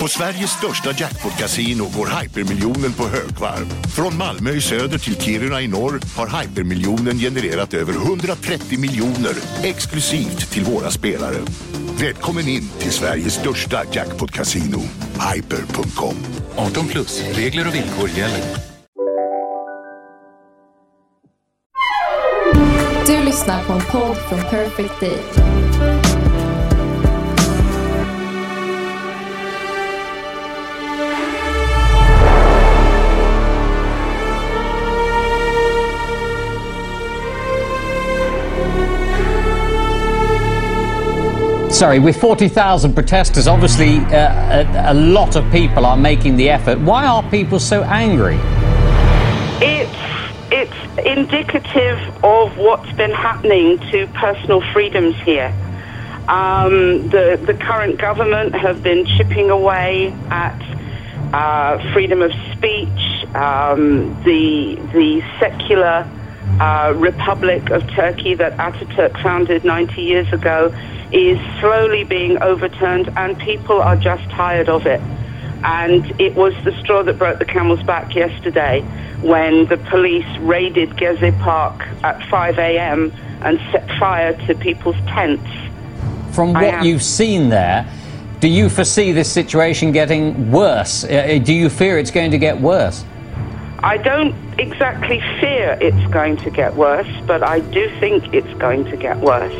På Sveriges största jackpot-kasino går hypermiljonen på högvarv. Från Malmö i söder till Kiruna i norr har hypermiljonen genererat över 130 miljoner exklusivt till våra spelare. Välkommen in till Sveriges största jackpot-kasino, hyper.com. 18 plus, regler och villkor gäller. Du lyssnar på en podd från Perfect Day. Sorry, with 40,000 protesters, obviously uh, a, a lot of people are making the effort. Why are people so angry? It's it's indicative of what's been happening to personal freedoms here. Um, the the current government have been chipping away at uh, freedom of speech. Um, the the secular uh, Republic of Turkey that Ataturk founded 90 years ago is slowly being overturned, and people are just tired of it. And it was the straw that broke the camel's back yesterday when the police raided Gezi Park at 5 a.m. and set fire to people's tents. From what am. you've seen there, do you foresee this situation getting worse? Uh, do you fear it's going to get worse? I don't exactly fear it's going to get worse, but I do think it's going to get worse.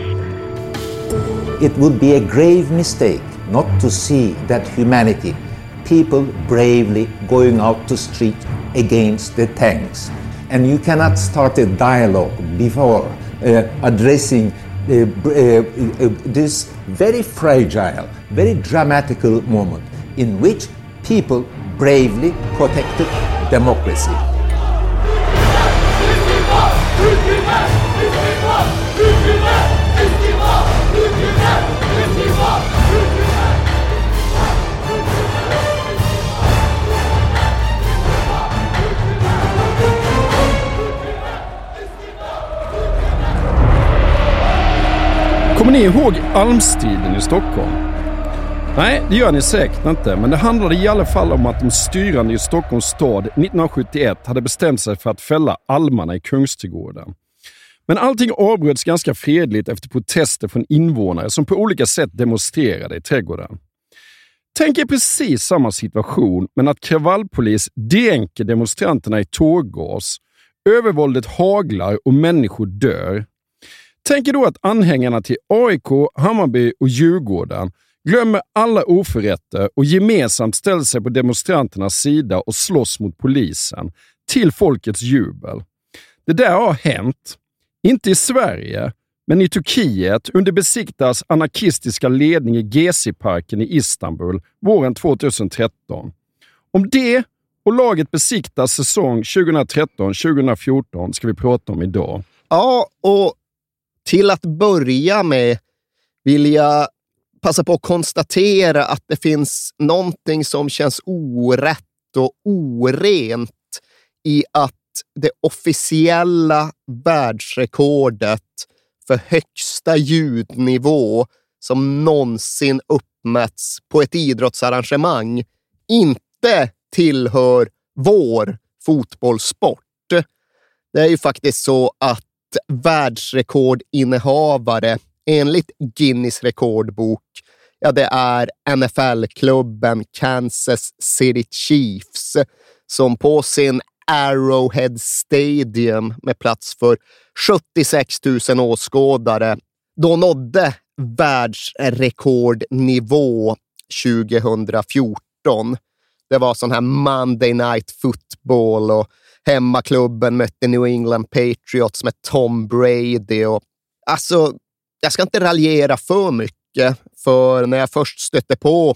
It would be a grave mistake not to see that humanity, people bravely going out to street against the tanks. And you cannot start a dialogue before uh, addressing uh, uh, uh, this very fragile, very dramatical moment in which people bravely protected democracy. Kommer ni ihåg Almstriden i Stockholm? Nej, det gör ni säkert inte, men det handlade i alla fall om att de styrande i Stockholms stad 1971 hade bestämt sig för att fälla almarna i Kungsträdgården. Men allting avbröts ganska fredligt efter protester från invånare som på olika sätt demonstrerade i trädgården. Tänk er precis samma situation, men att kravallpolis dränker demonstranterna i tårgas, övervåldet haglar och människor dör. Tänk er då att anhängarna till AIK, Hammarby och Djurgården glömmer alla oförrätter och gemensamt ställer sig på demonstranternas sida och slåss mot polisen, till folkets jubel. Det där har hänt. Inte i Sverige, men i Turkiet under Besiktas anarkistiska ledning i Gezi-parken i Istanbul våren 2013. Om det och laget Besiktas säsong 2013-2014 ska vi prata om idag. Ja, och till att börja med vill jag passa på att konstatera att det finns någonting som känns orätt och orent i att det officiella världsrekordet för högsta ljudnivå som någonsin uppmätts på ett idrottsarrangemang inte tillhör vår fotbollssport. Det är ju faktiskt så att världsrekordinnehavare enligt Guinness rekordbok, ja, det är NFL-klubben Kansas City Chiefs som på sin Arrowhead Stadium med plats för 76 000 åskådare då nådde världsrekordnivå 2014. Det var sån här Monday Night Football och hemmaklubben mötte New England Patriots med Tom Brady. Och, alltså, jag ska inte raljera för mycket, för när jag först stötte på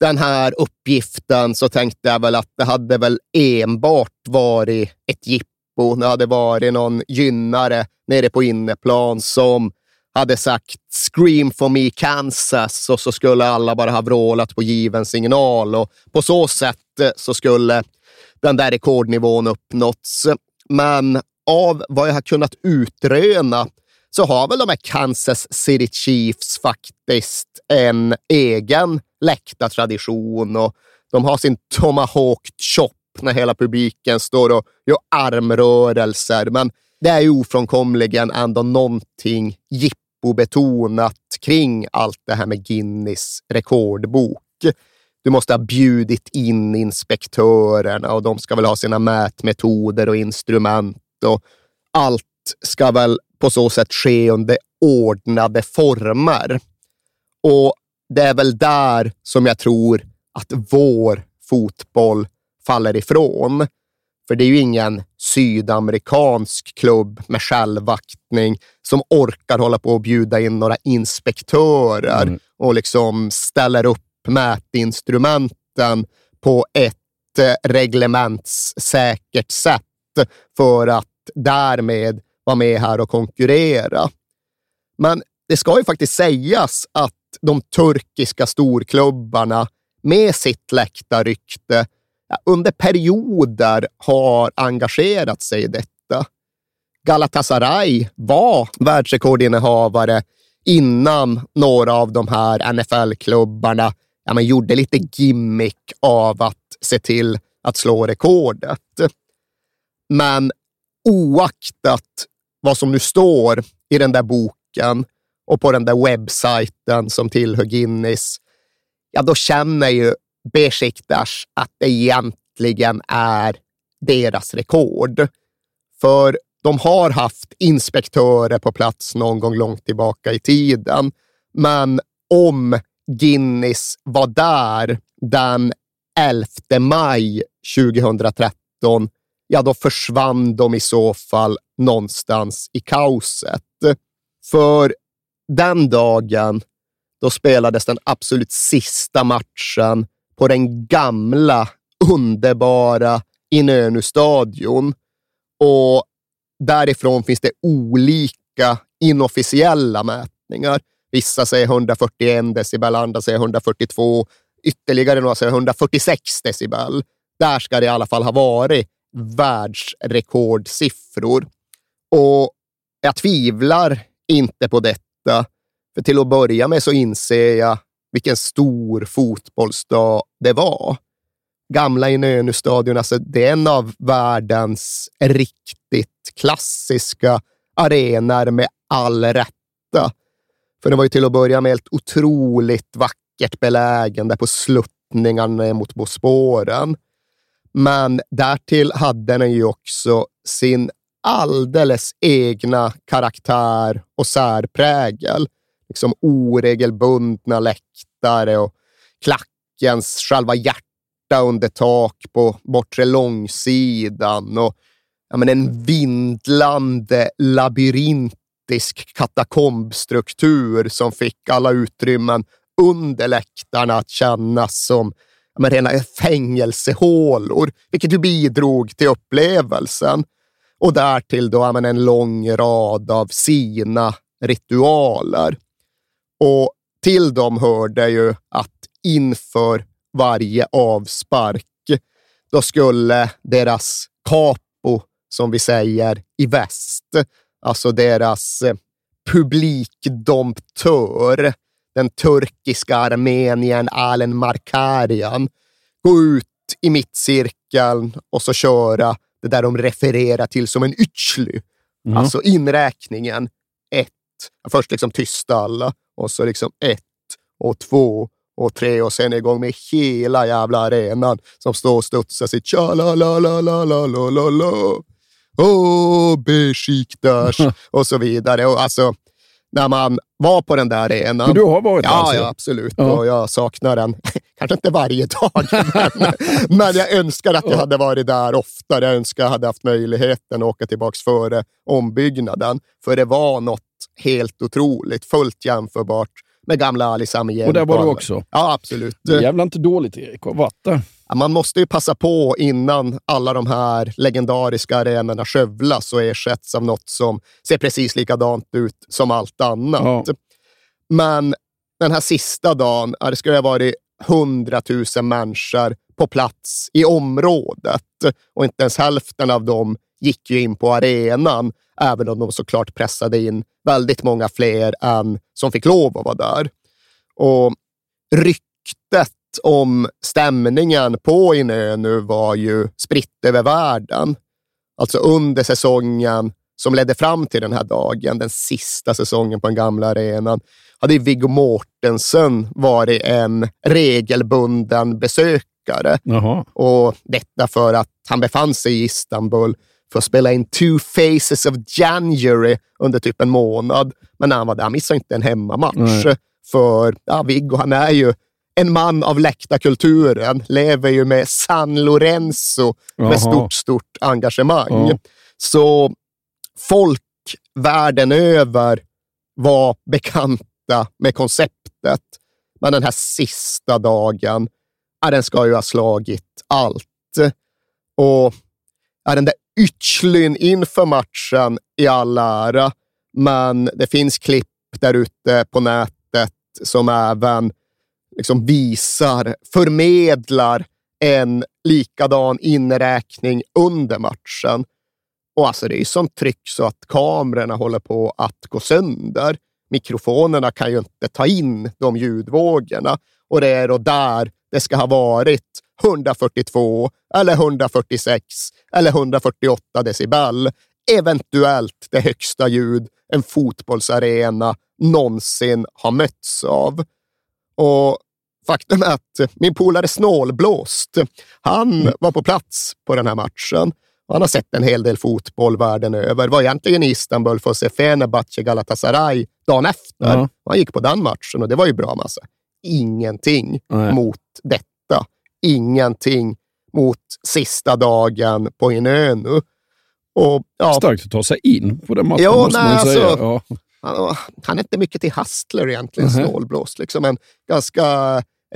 den här uppgiften så tänkte jag väl att det hade väl enbart varit ett jippo. Det hade varit någon gynnare nere på inneplan som hade sagt “Scream for me Kansas” och så skulle alla bara ha vrålat på given signal och på så sätt eh, så skulle den där rekordnivån uppnåtts. Men av vad jag har kunnat utröna så har väl de här Kansas City Chiefs faktiskt en egen läktartradition och de har sin tomahawk chop när hela publiken står och gör armrörelser. Men det är ju ofrånkomligen ändå någonting jippobetonat kring allt det här med Guinness rekordbok. Du måste ha bjudit in inspektörerna och de ska väl ha sina mätmetoder och instrument och allt ska väl på så sätt ske under ordnade former. Och det är väl där som jag tror att vår fotboll faller ifrån. För det är ju ingen sydamerikansk klubb med självaktning som orkar hålla på och bjuda in några inspektörer mm. och liksom ställer upp mätinstrumenten på ett eh, reglementssäkert sätt för att därmed vara med här och konkurrera. Men det ska ju faktiskt sägas att de turkiska storklubbarna med sitt läktarrykte under perioder har engagerat sig i detta. Galatasaray var världsrekordinnehavare innan några av de här NFL-klubbarna ja, man gjorde lite gimmick av att se till att slå rekordet. Men oaktat vad som nu står i den där boken och på den där webbsajten som tillhör Guinness, ja, då känner ju Besiktas att det egentligen är deras rekord. För de har haft inspektörer på plats någon gång långt tillbaka i tiden. Men om Guinness var där den 11 maj 2013, ja då försvann de i så fall någonstans i kaoset. För den dagen, då spelades den absolut sista matchen på den gamla, underbara Inönu-stadion. Och därifrån finns det olika inofficiella mätningar. Vissa säger 141 decibel, andra säger 142. Ytterligare några säger 146 decibel. Där ska det i alla fall ha varit världsrekordsiffror. Och jag tvivlar inte på detta. För till att börja med så inser jag vilken stor fotbollsdag det var. Gamla Inönustadion, alltså det är en av världens riktigt klassiska arenor med all rätta. För det var ju till att börja med helt otroligt vackert belägen där på sluttningarna mot Bosporen. Men därtill hade den ju också sin alldeles egna karaktär och särprägel. Liksom oregelbundna läktare och klackens själva hjärta under tak på bortre långsidan och ja, men en vindlande labyrintisk katakombstruktur som fick alla utrymmen under läktarna att kännas som men rena fängelsehålor, vilket ju bidrog till upplevelsen. Och därtill då men en lång rad av sina ritualer. Och till dem hörde ju att inför varje avspark, då skulle deras capo, som vi säger i väst, alltså deras eh, publikdomptör, den turkiska armenien Alen Markarian gå ut i mittcirkeln och så köra det där de refererar till som en ytchly. Mm. Alltså inräkningen ett. Först liksom tysta alla och så liksom ett och två och tre och sen igång med hela jävla arenan som står och studsar sitt tja la la la la la la la la. Åh, Besiktas och så vidare. Och alltså, när man var på den där arenan. Men du har varit ja, alltså? Ja, absolut. Ja. Och jag saknar den. Kanske inte varje dag, men, men jag önskar att jag hade varit där oftare. Jag önskar att jag hade haft möjligheten att åka tillbaka före ombyggnaden. För det var något helt otroligt, fullt jämförbart med gamla Ali Samiyen. Och där var du också? Ja, absolut. Jävla inte dåligt Erik, har varit där. Man måste ju passa på innan alla de här legendariska arenorna skövlas och ersätts av något som ser precis likadant ut som allt annat. Ja. Men den här sista dagen, det ju ha varit hundratusen människor på plats i området och inte ens hälften av dem gick ju in på arenan, även om de såklart pressade in väldigt många fler än som fick lov att vara där. Och ryktet om stämningen på Inö nu var ju spritt över världen. Alltså under säsongen som ledde fram till den här dagen, den sista säsongen på den gamla arenan, hade Viggo Mortensen varit en regelbunden besökare. Jaha. Och detta för att han befann sig i Istanbul för att spela in Two Faces of January under typ en månad. Men när han var där, han missade inte en hemmamatch. Nej. För ja, Viggo, han är ju en man av läktarkulturen, lever ju med San Lorenzo Jaha. med stort, stort engagemang. Ja. Så folk världen över var bekanta med konceptet. Men den här sista dagen, ja, den ska ju ha slagit allt. Och ja, den där ytslyn inför matchen i all ära, men det finns klipp där ute på nätet som även liksom visar, förmedlar en likadan inräkning under matchen. Och alltså det är ju sånt tryck så att kamerorna håller på att gå sönder. Mikrofonerna kan ju inte ta in de ljudvågorna och det är då där det ska ha varit 142 eller 146 eller 148 decibel. Eventuellt det högsta ljud en fotbollsarena någonsin har mötts av. Och faktum är att min polare Snålblåst, han var på plats på den här matchen. Han har sett en hel del fotboll världen över. Var egentligen i Istanbul för att se Fenerbahce Galatasaray dagen efter. Ja. Han gick på den matchen och det var ju bra massa. Ingenting Nej. mot detta. Ingenting mot sista dagen på Inö nu. Och, ja, Starkt att ta sig in på den matchen, Jo, måste nej, man säga. alltså- Ja. han, han är inte mycket till hastler egentligen, Mhm. snålblåst. Liksom en ganska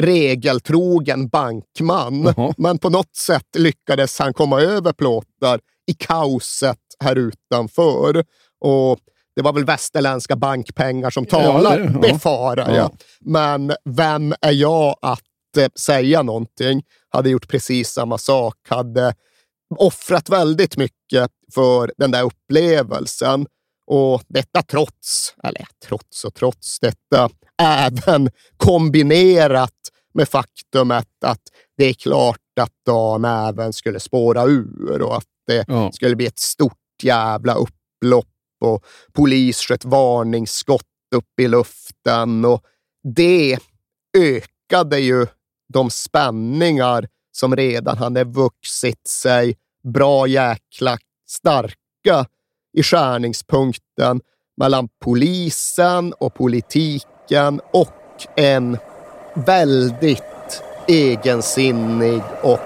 regeltrogen bankman. Jaha. Men på något sätt lyckades han komma över plåtar i kaoset här utanför. Och det var väl västerländska bankpengar som talar, det- ja. befarar jag. Ja. Men vem är jag att eh, säga någonting? Hade gjort precis samma sak. Hade offrat väldigt mycket för den där upplevelsen. Och detta trots, eller trots och trots, detta även kombinerat med faktumet att det är klart att dagen även skulle spåra ur och att det Ja. skulle bli ett stort jävla upplopp och polis sköt varningsskott upp i luften och det ökade ju de spänningar som redan hade vuxit sig bra jäkla starka i skärningspunkten mellan polisen och politiken och en väldigt egensinnig och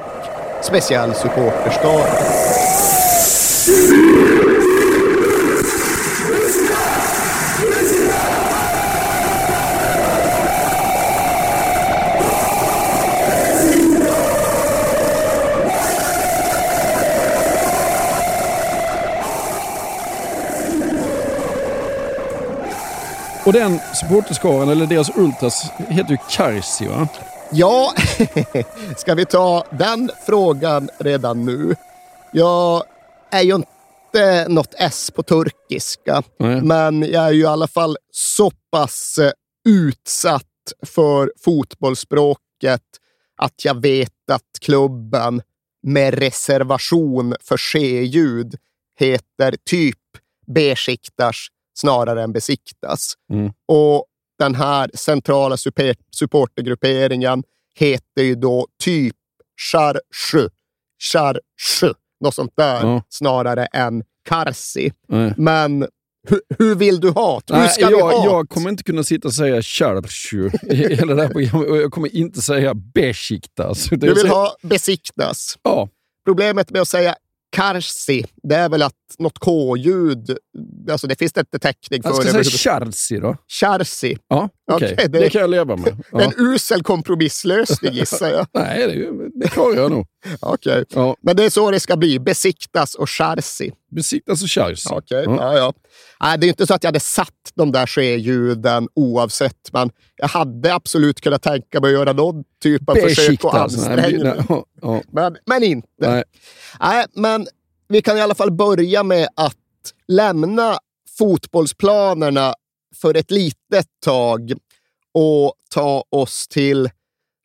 speciell supporterskara. Och den supporterskaran, eller deras ultras, heter ju Karsi va? Ja, ska vi ta den frågan redan nu? Jag är ju inte något S på turkiska, Nej. men jag är ju i alla fall så pass eh, utsatt för fotbollsspråket att jag vet att klubben med reservation för C-ljud heter typ Besiktas snarare än Besiktas. Mm. Och den här centrala super, supportergrupperingen heter ju då typ Charshu. Charshu. Något sånt där Ja. snarare än Karsi. Nej. Men hur, hur vill du ha det? Hur Nej, ska vi jag, ha jag kommer inte kunna sitta och säga Charshu i hela det här programmet. Och jag kommer inte säga Besiktas. Du vill så- ha Besiktas. Ja, Problemet med att säga Karsi det är väl att något K-ljud, alltså det finns inte täckning för. Jag ska säga Charsi då. Charsi. Ja, okej. Okej, det... det- kan jag leva med. Ja. En usel kompromisslösning gissar jag. Nej, det, det klarar jag nog. Okej. Ja. Men det är så det ska bli. Besiktas och charsi. Besiktas och Charsi. Okej, Ja. ja. Ja, Nej, det är inte så att jag hade satt de där ske-ljuden oavsett, men jag hade absolut kunnat tänka mig att göra någon typ av försök och Besiktas. Ansträngning. nej. Men, men inte. Nej. Nej, men vi kan i alla fall börja med att lämna fotbollsplanerna för ett litet tag och ta oss till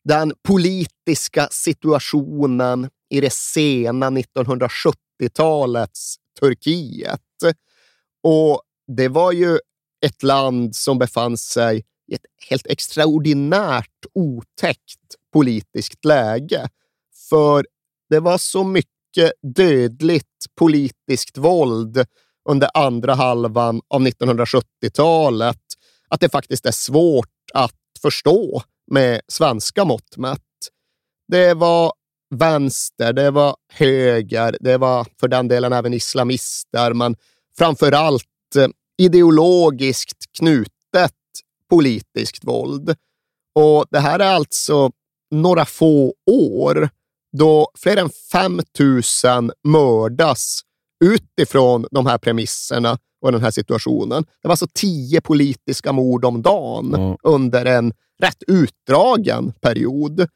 den politiska situationen i det sena 1970-talets Turkiet. Och det var ju ett land som befann sig i ett helt extraordinärt otäckt politiskt läge. För det var så mycket mycket dödligt politiskt våld under andra halvan av 1970-talet att det faktiskt är svårt att förstå med svenska mått mätt. Det var vänster, det var höger, det var för den delen även islamister, men framför allt eh, ideologiskt knutet politiskt våld. Och det här är alltså några få år då fler än 5 000 mördas utifrån de här premisserna och den här situationen. Det var alltså tio politiska mord om dagen Ja. under en rätt utdragen period.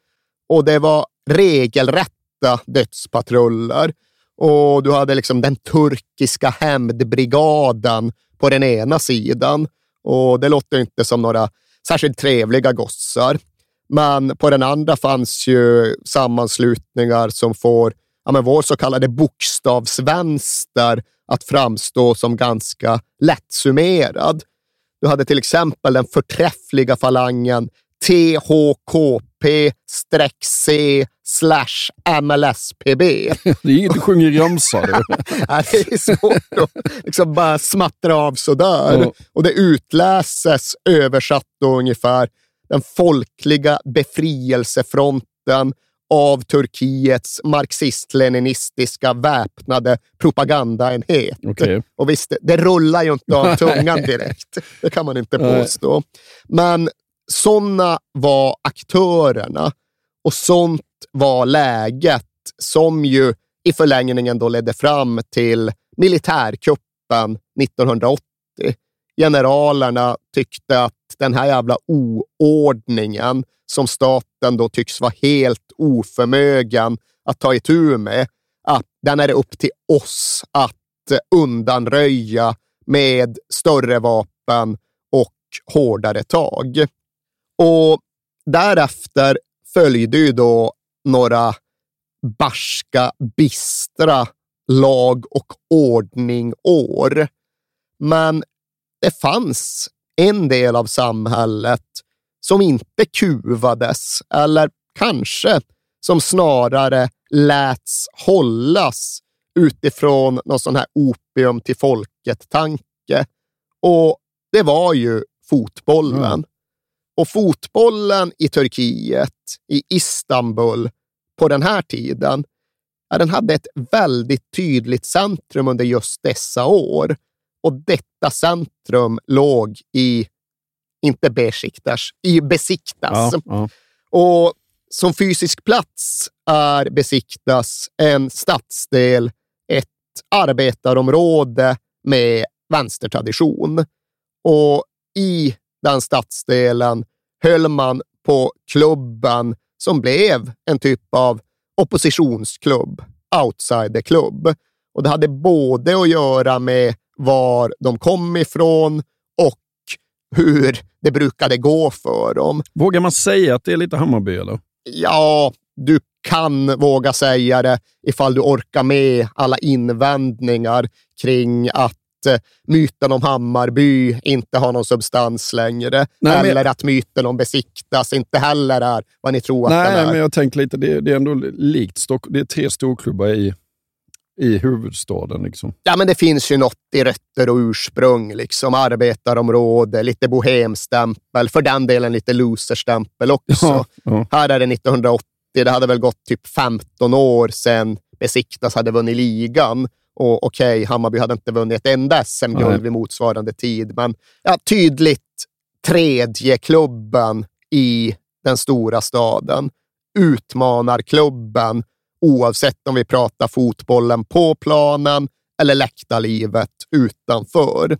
Och det var regelrätta dödspatruller. Och du hade liksom den turkiska hämndbrigaden på den ena sidan. Och det låter inte som några särskilt trevliga gossar. Men på den andra fanns ju sammanslutningar som får ja, men vår så kallade bokstavsvänster att framstå som ganska lättsummerad. Du hade till exempel den förträffliga falangen THKP-C slash MLSPB. Det är inget du sjunger i ramsor. du. Det är svårt att liksom bara smattra av sådär. Ja. Och det utläses översatt då ungefär den folkliga befrielsefronten av Turkiets marxist-leninistiska väpnade propagandaenhet. Okej. Och visst, det- rullar ju inte av tungan direkt. Det kan man inte påstå. Men sådana var aktörerna och sånt var läget som ju i förlängningen då ledde fram till militärkuppen 1980. Generalerna tyckte att den här jävla oordningen som staten då tycks vara helt oförmögen att ta itu med, att den är det upp till oss att eh, undanröja med större vapen och hårdare tag. Och därefter följde ju då några barska, bistra lag och ordning-år. Men det fanns en del av samhället som inte kuvades, eller kanske som snarare läts hållas utifrån någon sån här opium till folket-tanke. Och det var ju fotbollen. Mm. Och fotbollen i Turkiet, i Istanbul, på den här tiden, ja, den hade ett väldigt tydligt centrum under just dessa år. Och detta centrum låg i, inte Besiktas, i Besiktas. Ja, ja. Och som fysisk plats är Besiktas en stadsdel, ett arbetarområde med vänstertradition. Och i den stadsdelen höll man på klubben som blev en typ av oppositionsklubb, outsiderklubb. Och det hade både att göra med var de kom ifrån och hur det brukade gå för dem. Vågar man säga att det är lite Hammarby eller? Ja, du kan våga säga det ifall du orkar med alla invändningar kring att eh, myten om Hammarby inte har någon substans längre. Nej, men- eller att myten om Besiktas inte heller är vad ni tror att den Nej, är. men jag tänker lite, det, det är ändå likt Stockholm. Det är tre storklubbar i, i huvudstaden. Liksom. Ja, men det finns ju något i rötter och ursprung. Liksom arbetarområde, lite bohemstämpel, för den delen lite loserstämpel också. Ja, ja. Här är det 1980. Det hade väl gått typ 15 år sedan Besiktas hade vunnit ligan. Och okej, okay, Hammarby hade inte vunnit ett enda SM-guld vid motsvarande tid, men ja, tydligt tredje klubben i den stora staden. Utmanarklubben, oavsett om vi pratar fotbollen på planen eller läktarlivet utanför.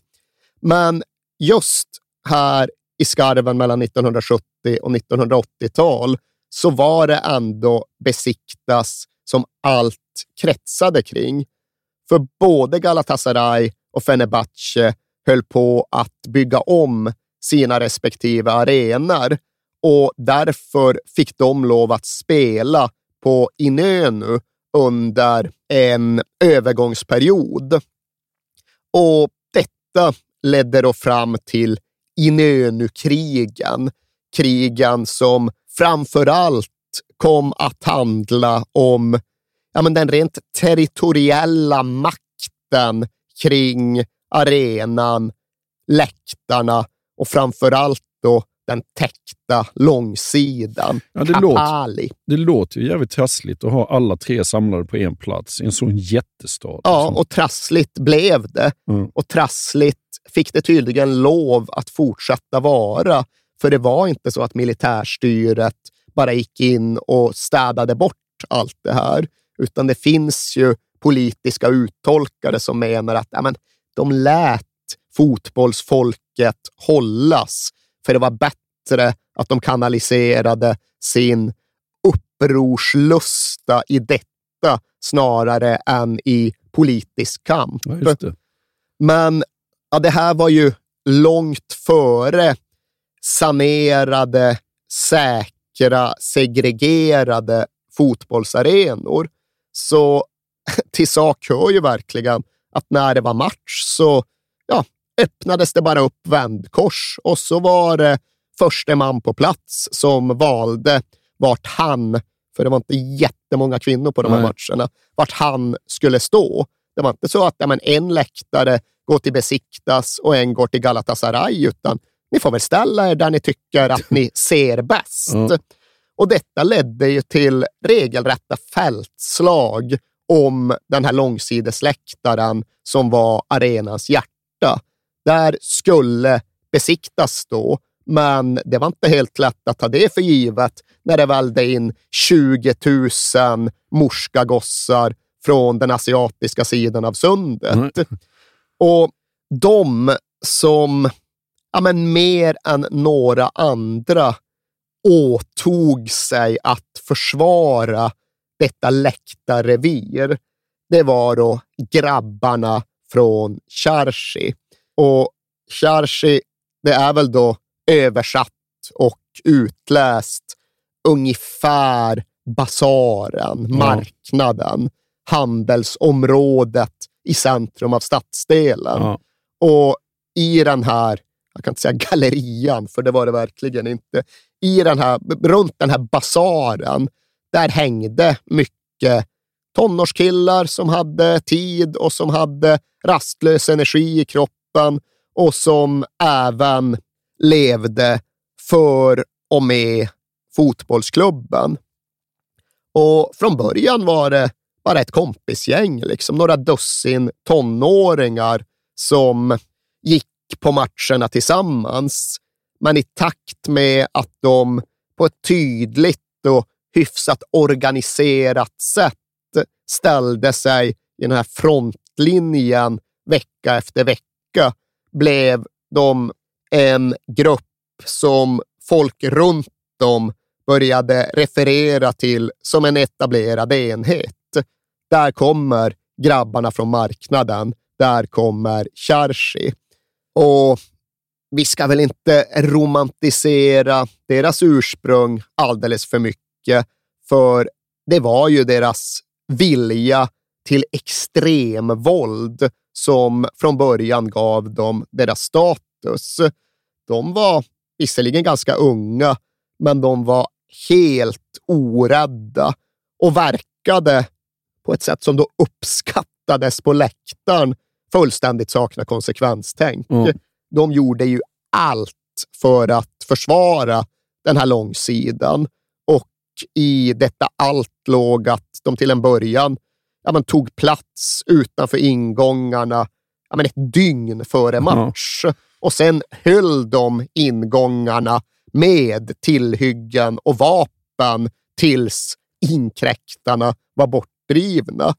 Men just här i skarven mellan 1970 och 1980-tal så var det ändå besiktas som allt kretsade kring. För både Galatasaray och Fenerbahce höll på att bygga om sina respektive arenor och därför fick de lov att spela på Inönu under en övergångsperiod. Och detta ledde då fram till Inönukrigen. Krigen som framför allt kom att handla om ja, men den rent territoriella makten kring arenan, läktarna och framför allt då den täckta långsidan. Ja, det, låter, det låter ju jävligt trassligt att ha alla tre samlade på en plats i en sån jättestad. Ja, liksom. och trassligt blev det. Mm. Och trassligt fick det tydligen lov att fortsätta vara. För det var inte så att militärstyret bara gick in och städade bort allt det här, utan det finns ju politiska uttolkare som menar att ja, men, de lät fotbollsfolket hållas, för det var bättre att de kanaliserade sin upprorslusta i detta snarare än i politisk kamp. Ja, det. Men ja, det här var ju långt före sanerade, säkra, segregerade fotbollsarenor. Så till sak hör ju verkligen att när det var match så ja, öppnades det bara upp vändkors och så var det första man på plats som valde vart han, för det var inte jättemånga kvinnor på de här Nej. matcherna, vart han skulle stå. Det var inte så att ja, men en läktare går till Besiktas och en går till Galatasaray, utan ni får väl ställa er där ni tycker att ni ser bäst. Mm. Och detta ledde ju till regelrätta fältslag om den här långsidesläktaren som var arenans hjärta. Där skulle besiktas då, men det var inte helt lätt att ta det för givet när det välde in 20 000 morska gossar från den asiatiska sidan av sundet. Mm. Och de som ja, men mer än några andra åtog sig att försvara detta läktarrevir, det var då grabbarna från Charsi. Och Charsi, det är väl då översatt och utläst ungefär basaren, ja. marknaden, handelsområdet i centrum av stadsdelen. Ja. Och i den här, jag kan inte säga gallerian, för det var det verkligen inte, i den här, runt den här basaren, där hängde mycket tonårskillar som hade tid och som hade rastlös energi i kroppen och som även levde för och med fotbollsklubben. Och från början var det bara ett kompisgäng, liksom några dussin tonåringar som gick på matcherna tillsammans. Men i takt med att de på ett tydligt och hyfsat organiserat sätt ställde sig i den här frontlinjen vecka efter vecka blev de en grupp som folk runt dem började referera till som en etablerad enhet. Där kommer grabbarna från marknaden. Där kommer Charshi. Och vi ska väl inte romantisera deras ursprung alldeles för mycket, för det var ju deras vilja till extremvåld som från början gav dem deras status. De var visserligen ganska unga, men de var helt orädda och verkade på ett sätt som då uppskattades på läktaren fullständigt sakna konsekvenstänk. Mm. De gjorde ju allt för att försvara den här långsidan och i detta allt låg att de till en början ja, men, tog plats utanför ingångarna ja, men, ett dygn före match. Mm. Och sen höll de ingångarna med tillhyggen och vapen tills inkräktarna var bortdrivna.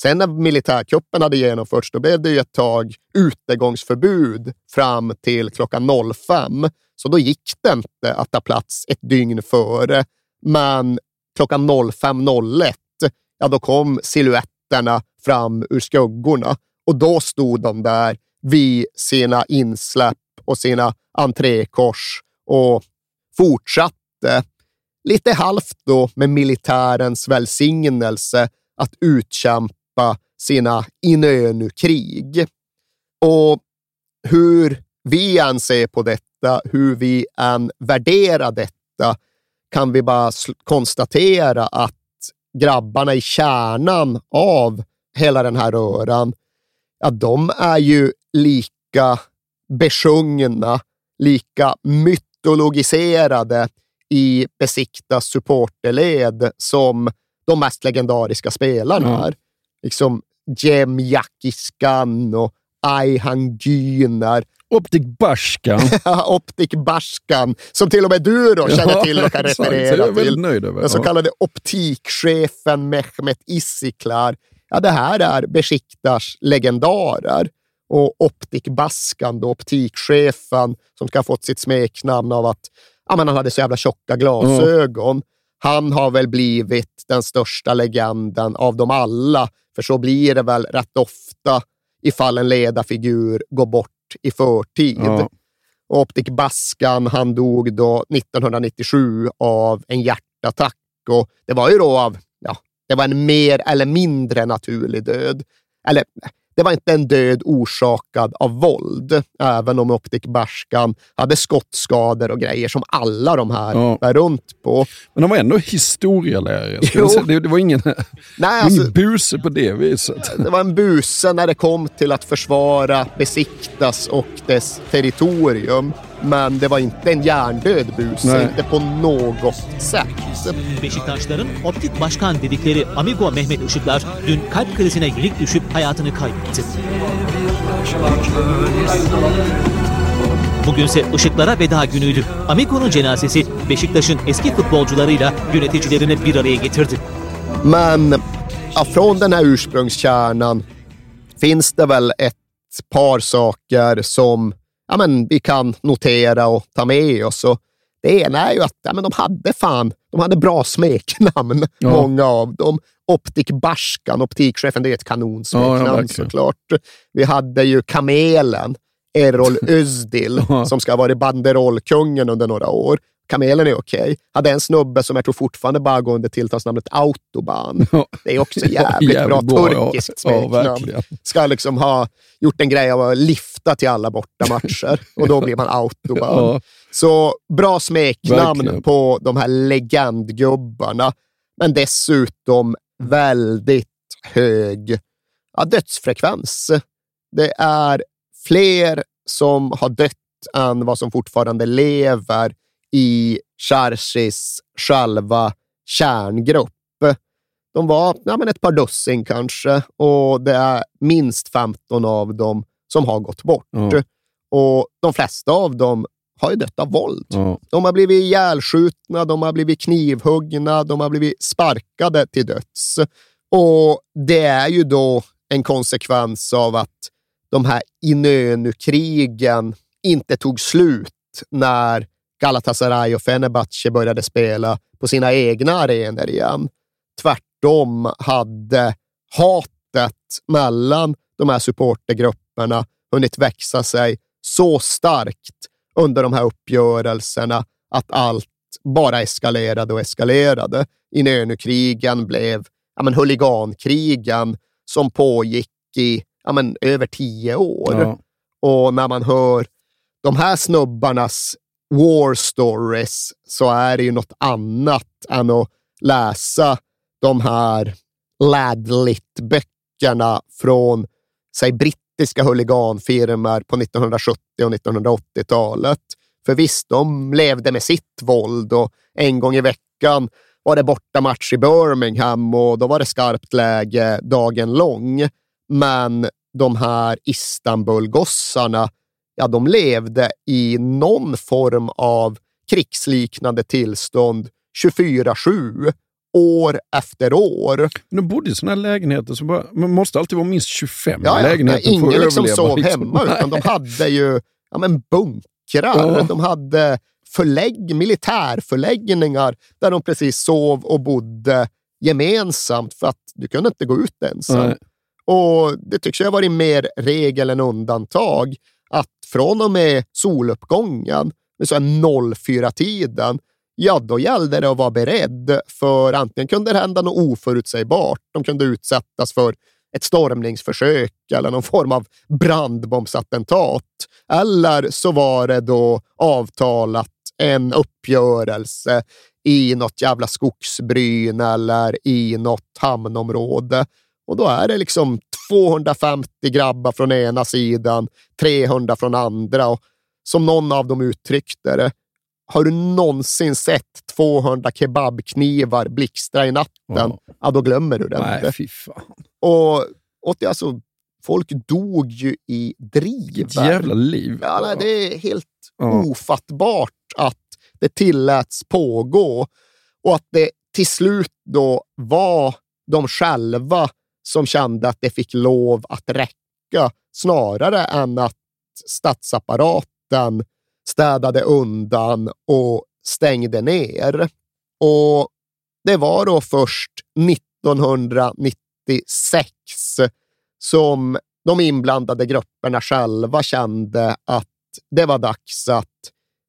Sen när militärkuppen hade genomförts, då blev det ju ett tag utegångsförbud fram till klockan 05. Så då gick det inte att ta plats ett dygn före. Men klockan 05.01, ja då kom siluetterna fram ur skuggorna och då stod de där vid sina insläpp och sina entrékors och fortsatte lite halvt då med militärens välsignelse att utkämpa sina inönukrig. Och hur vi än ser på detta, hur vi än värderar detta, kan vi bara konstatera att grabbarna i kärnan av hela den här röran, ja, de är ju lika besjungna, lika mytologiserade i Besiktas supporterled som de mest legendariska spelarna är. Liksom Jem Jakiskan och Ayhan Gynar. Optik Bashkan. Optik Bashkan, som till och med du då känner till och kan referera till. Den så kallade optikchefen Mehmet Issiklar. Ja, det här är Besiktas legendarer. Och Optik Baskan, då, optikchefen, som ska ha fått sitt smeknamn av att ja, men han hade så jävla tjocka glasögon. Mm. Han har väl blivit den största legenden av dem alla, för så blir det väl rätt ofta ifall en ledarfigur går bort i förtid. Ja. Optik Baskan, han dog då 1997 av en hjärtattack och det var ju då av, ja, det var en mer eller mindre naturlig död. Eller det var inte en död orsakad av våld, även om Optik Barskan hade skottskador och grejer som alla de här ja. var runt på. Men de var ändå historielärare. Det, det, var ingen, Nej, alltså, ingen buse på det viset. Det var en buse när det kom till att försvara Besiktas och dess territorium. Men det var inte en hjärndöd buse, inte på något sätt. Beşiktaşların optik başkan dedikleri Amigo Mehmet Işıklar dün kalp krizine yenik düşüp hayatını kaybetti. Bugünse Işıklara veda günüydü. Amigo'nun cenazesi Beşiktaş'ın eski futbolcularıyla yöneticilerini bir araya getirdi. Men från den här ursprungskärnan finns det väl ett par saker som ja, men vi kan notera och ta med oss. Och det ena är ju att ja, men de hade fan de hade bra smeknamn, ja. många av dem. Optik Barskan, optikchefen, det är ett kanonsmeknamn ja, såklart. Vi hade ju Kamelen, Errol Özdil, som ska ha varit banderollkungen under några år. Kamelen är okej. Okay. Hade en snubbe som jag tror fortfarande bara går under tilltalsnamnet Autobahn. Det är också jävligt, jävligt bra, turkiskt smeknamn. Ja, Ska liksom ha gjort en grej av att lifta till alla bortamatcher och då blir man Autobahn. Ja. Så bra smeknamn verkligen. på de här legendgubbarna, men dessutom väldigt hög ja, dödsfrekvens. Det är fler som har dött än vad som fortfarande lever i Charsis själva kärngrupp. De var ja, men ett par dussin kanske och det är minst 15 av dem som har gått bort. Mm. Och De flesta av dem har ju dött av våld. Mm. De har blivit ihjälskjutna, de har blivit knivhuggna, de har blivit sparkade till döds. Och Det är ju då en konsekvens av att de här Inönukrigen inte tog slut när Galatasaray och Fenerbahce började spela på sina egna arenor igen. Tvärtom hade hatet mellan de här supportergrupperna hunnit växa sig så starkt under de här uppgörelserna att allt bara eskalerade och eskalerade. Inönukrigen blev ja, men, huligankrigen som pågick i ja, men, över tio år. Ja. Och när man hör de här snubbarnas war stories så är det ju något annat än att läsa de här Ladlit-böckerna från säg, brittiska huliganfirmor på 1970 och 1980-talet. För visst, de levde med sitt våld och en gång i veckan var det bortamatch i Birmingham och då var det skarpt läge dagen lång. Men de här Istanbulgossarna, ja, de levde i någon form av krigsliknande tillstånd 24-7 år efter år. Men de bodde i sådana lägenheter som bara, man måste alltid vara minst 25 ja, ja, lägenheter Ingen för att liksom överleva. sov liksom. hemma, utan de hade ju ja, men bunkrar. Ja. De hade förlägg, militärförläggningar där de precis sov och bodde gemensamt för att du kunde inte gå ut ensam. Nej. Och det tycks ju ha varit mer regel än undantag att från och med soluppgången, med så 04-tiden, ja, då gällde det att vara beredd, för antingen kunde det hända något oförutsägbart. De kunde utsättas för ett stormningsförsök eller någon form av brandbombsattentat. Eller så var det då avtalat en uppgörelse i något jävla skogsbryn eller i något hamnområde. Och då är det liksom 250 grabbar från ena sidan, 300 från andra. Och som någon av dem uttryckte det, har du någonsin sett 200 kebabknivar blixtra i natten? Ja. Ja, då glömmer du det Nej, fy fan. Och, och det, alltså, folk dog ju i driv. Jävla liv. Ja, nej, det är helt Ja. ofattbart att det tilläts pågå och att det till slut då var de själva som kände att det fick lov att räcka snarare än att statsapparaten städade undan och stängde ner. Och det var då först 1996 som de inblandade grupperna själva kände att det var dags att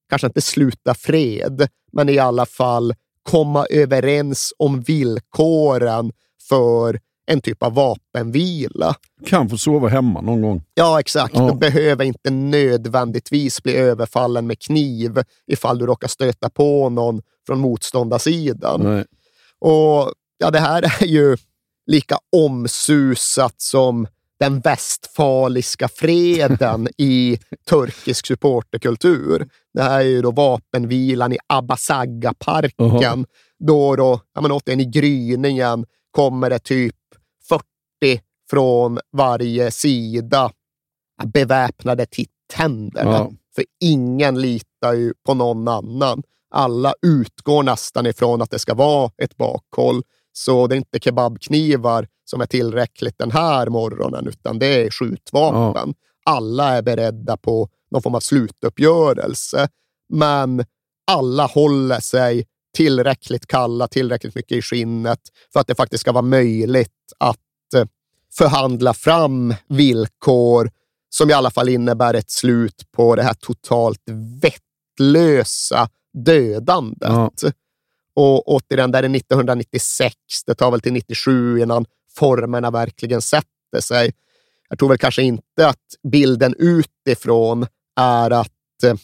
kanske inte sluta fred, men i alla fall komma överens om villkoren för en typ av vapenvila. Kan få sova hemma någon gång. Ja, exakt. Ja. Du behöver inte nödvändigtvis bli överfallen med kniv ifall du råkar stöta på någon från motståndarsidan. Nej. Och ja, det här är ju lika omsusat som den västfaliska freden i turkisk supporterkultur. Det här är ju då vapenvilan i Abbasagga-parken. Jaha. Då, då ja, men återigen i gryningen kommer det typ 40 från varje sida beväpnade till tänderna. Ja. För ingen litar ju på någon annan. Alla utgår nästan ifrån att det ska vara ett bakhåll. Så det är inte kebabknivar som är tillräckligt den här morgonen, utan det är skjutvapen. Alla är beredda på någon form av slutuppgörelse, men alla håller sig tillräckligt kalla, tillräckligt mycket i skinnet för att det faktiskt ska vara möjligt att förhandla fram villkor som i alla fall innebär ett slut på det här totalt vettlösa dödandet. Ja. Och återigen, där är 1996. Det tar väl till 97 innan formerna verkligen sätter sig. Jag tror väl kanske inte att bilden utifrån är att eh,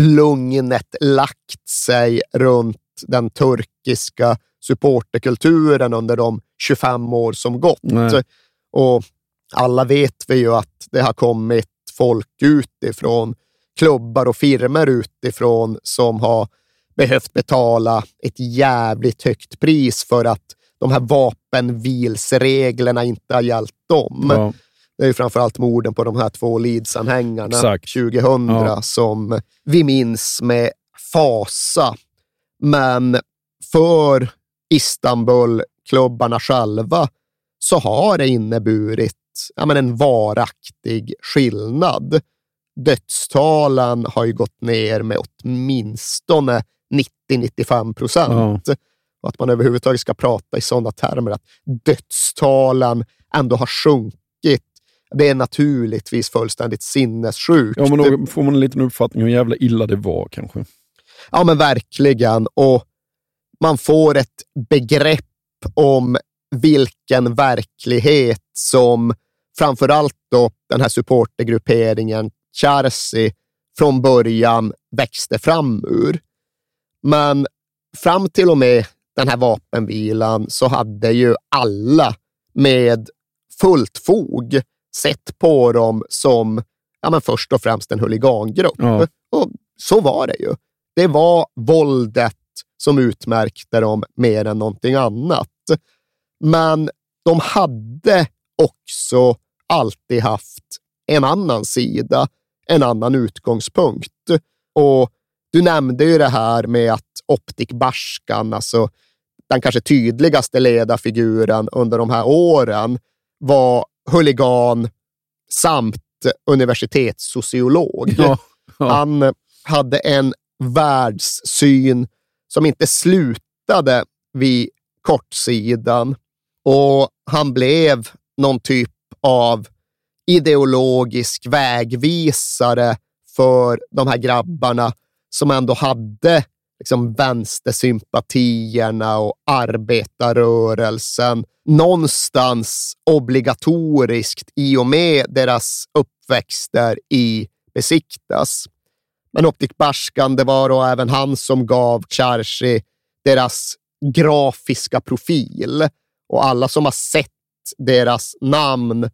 lugnet lagt sig runt den turkiska supporterkulturen under de 25 år som gått. Nej. Och alla vet vi ju att det har kommit folk utifrån, klubbar och firmer utifrån som har behövt betala ett jävligt högt pris för att de här vapenvilsreglerna inte har hjälpt dem. Ja. Det är ju framförallt morden på de här två Leeds-anhängarna Exakt. 2000 Ja. som vi minns med fasa. Men för Istanbul-klubbarna själva så har det inneburit ja, men en varaktig skillnad. Dödstalen har ju gått ner med åtminstone 90-95 procent. Och att man överhuvudtaget ska prata i sådana termer att dödstalen ändå har sjunkit. Det är naturligtvis fullständigt sinnessjukt. Ja, men då får man en liten uppfattning hur jävla illa det var kanske. Ja, men verkligen. Och man får ett begrepp om vilken verklighet som framförallt då den här supportergrupperingen Chelsea från början växte fram ur. Men fram till och med den här vapenvilan så hade ju alla med fullt fog sett på dem som ja, men först och främst en huligangrupp. Ja. Och så var det ju. Det var våldet som utmärkte dem mer än någonting annat. Men de hade också alltid haft en annan sida, en annan utgångspunkt. Och du nämnde ju det här med att Optik Barskan, alltså den kanske tydligaste ledarfiguren under de här åren, var huligan samt universitetssociolog. Ja, ja. Han hade en världssyn som inte slutade vid kortsidan och han blev någon typ av ideologisk vägvisare för de här grabbarna som ändå hade liksom vänstersympatierna och arbetarrörelsen någonstans obligatoriskt i och med deras uppväxter i Besiktas. Men Optik Barskan, det var då även han som gav Charsi deras grafiska profil och alla som har sett deras namn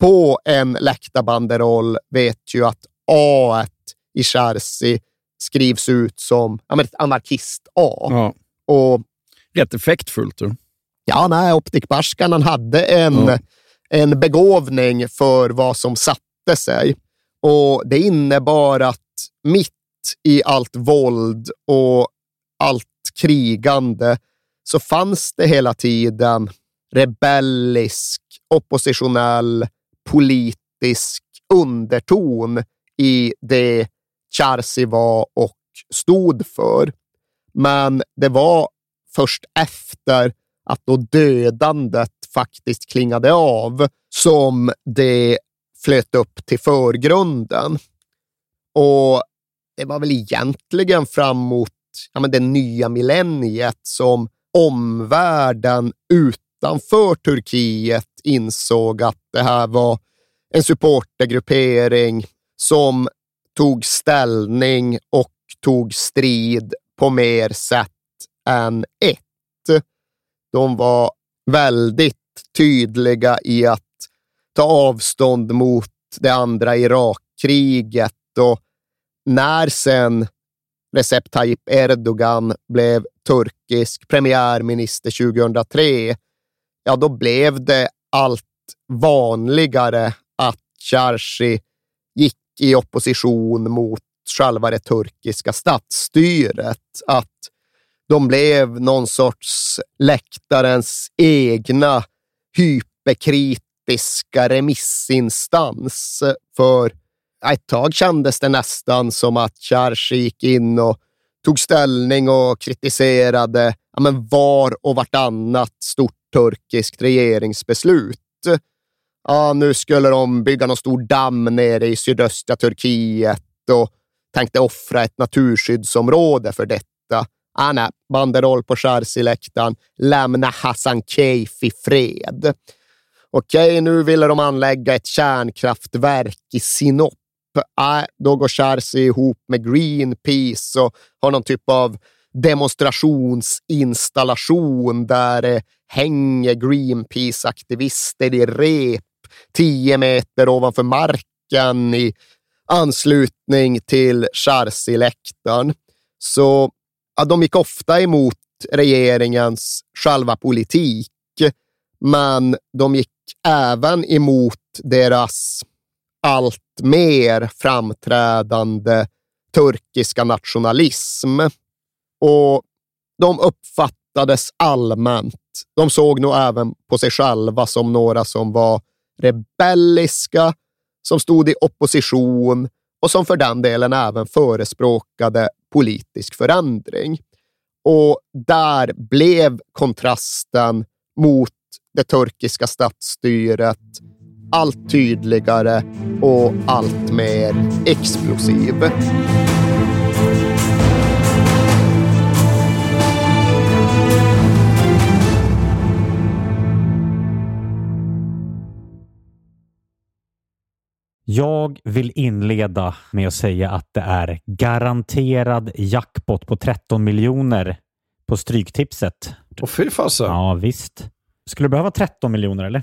på en läktarbanderoll vet ju att A i Charsi skrivs ut som ja, men ett anarkist-A. Ja. Och Rätt effektfullt. Du. Ja, nej, Optik Barskan han hade en, Ja. en begåvning för vad som satte sig. Och Det innebar att mitt i allt våld och allt krigande så fanns det hela tiden rebellisk, oppositionell, politisk underton i det Charsi var och stod för. Men det var först efter att då dödandet faktiskt klingade av som det flöt upp till förgrunden. Och det var väl egentligen framåt ja, men det nya millenniet som omvärlden utanför Turkiet insåg att det här var en supportergruppering som tog ställning och tog strid på mer sätt än ett. De var väldigt tydliga i att ta avstånd mot det andra Irakkriget och när sen Recep Tayyip Erdogan blev turkisk premiärminister 2003, ja då blev det allt vanligare att Charsi gick i opposition mot själva det turkiska statsstyret. Att de blev någon sorts läktarens egna hyperkritiska remissinstans. För ett tag kändes det nästan som att Charsi gick in och tog ställning och kritiserade ja, men var och vartannat stort turkiskt regeringsbeslut. Ja, nu skulle de bygga någon stor damm nere i sydöstra Turkiet och tänkte offra ett naturskyddsområde för detta. Ah, nej, banderoll på Charsi-läktaren. Lämna Hassan Keif i fred. Okej, nu ville de anlägga ett kärnkraftverk i Sinop. Äh, då går Charsi ihop med Greenpeace och har någon typ av demonstrationsinstallation där det hänger Greenpeace-aktivister i rep tio meter ovanför marken i anslutning till Charsi-läktaren. Så ja, de gick ofta emot regeringens själva politik, men de gick även emot deras allt mer framträdande turkiska nationalism. Och de uppfattades allmänt. De såg nog även på sig själva som några som var rebelliska, som stod i opposition och som för den delen även förespråkade politisk förändring. Och där blev kontrasten mot det turkiska statsstyret allt tydligare och allt mer explosiv. Jag vill inleda med att säga att det är garanterad jackpot på 13 miljoner på Stryktipset. Och fy fasen. Ja, visst. Skulle du behöva 13 miljoner eller?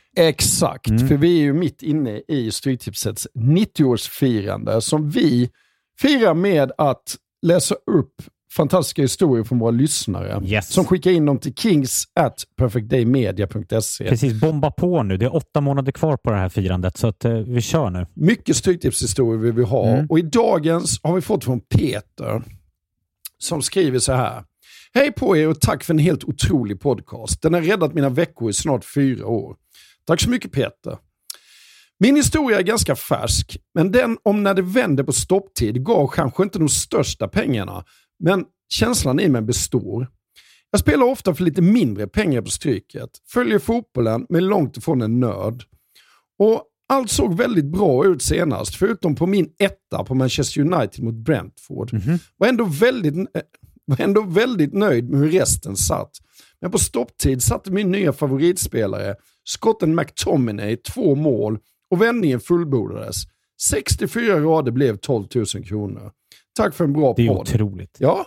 Exakt, Mm. för vi är ju mitt inne i Stryktipsets 90-årsfirande som vi firar med att läsa upp fantastiska historier från våra lyssnare som skickar in dem till kings at perfectdaymedia.se. Precis, bomba på nu. Det är åtta månader kvar på det här firandet, så att, eh, vi kör nu. Mycket Stryktipshistorier vill vi ha Mm. och i dagens har vi fått från Peter som skriver så här. Hej på er och tack för en helt otrolig podcast. Den har räddat mina veckor i snart fyra år. Tack så mycket Peter. Min historia är ganska färsk, men den om när det vände på stopptid gav kanske inte de största pengarna, men känslan i mig består. Jag spelar ofta för lite mindre pengar på Stryket, följer fotbollen men är långt ifrån en nörd. Och allt såg väldigt bra ut senast, förutom på min etta på Manchester United mot Brentford. Var ändå väldigt, eh, var ändå väldigt nöjd med hur resten satt. Men på stopptid satte min nya favoritspelare, skotten McTominay, två mål och vändningen fullbordades. 64 rader blev 12 000 kronor. Tack för en bra Det är podd. otroligt. Ja.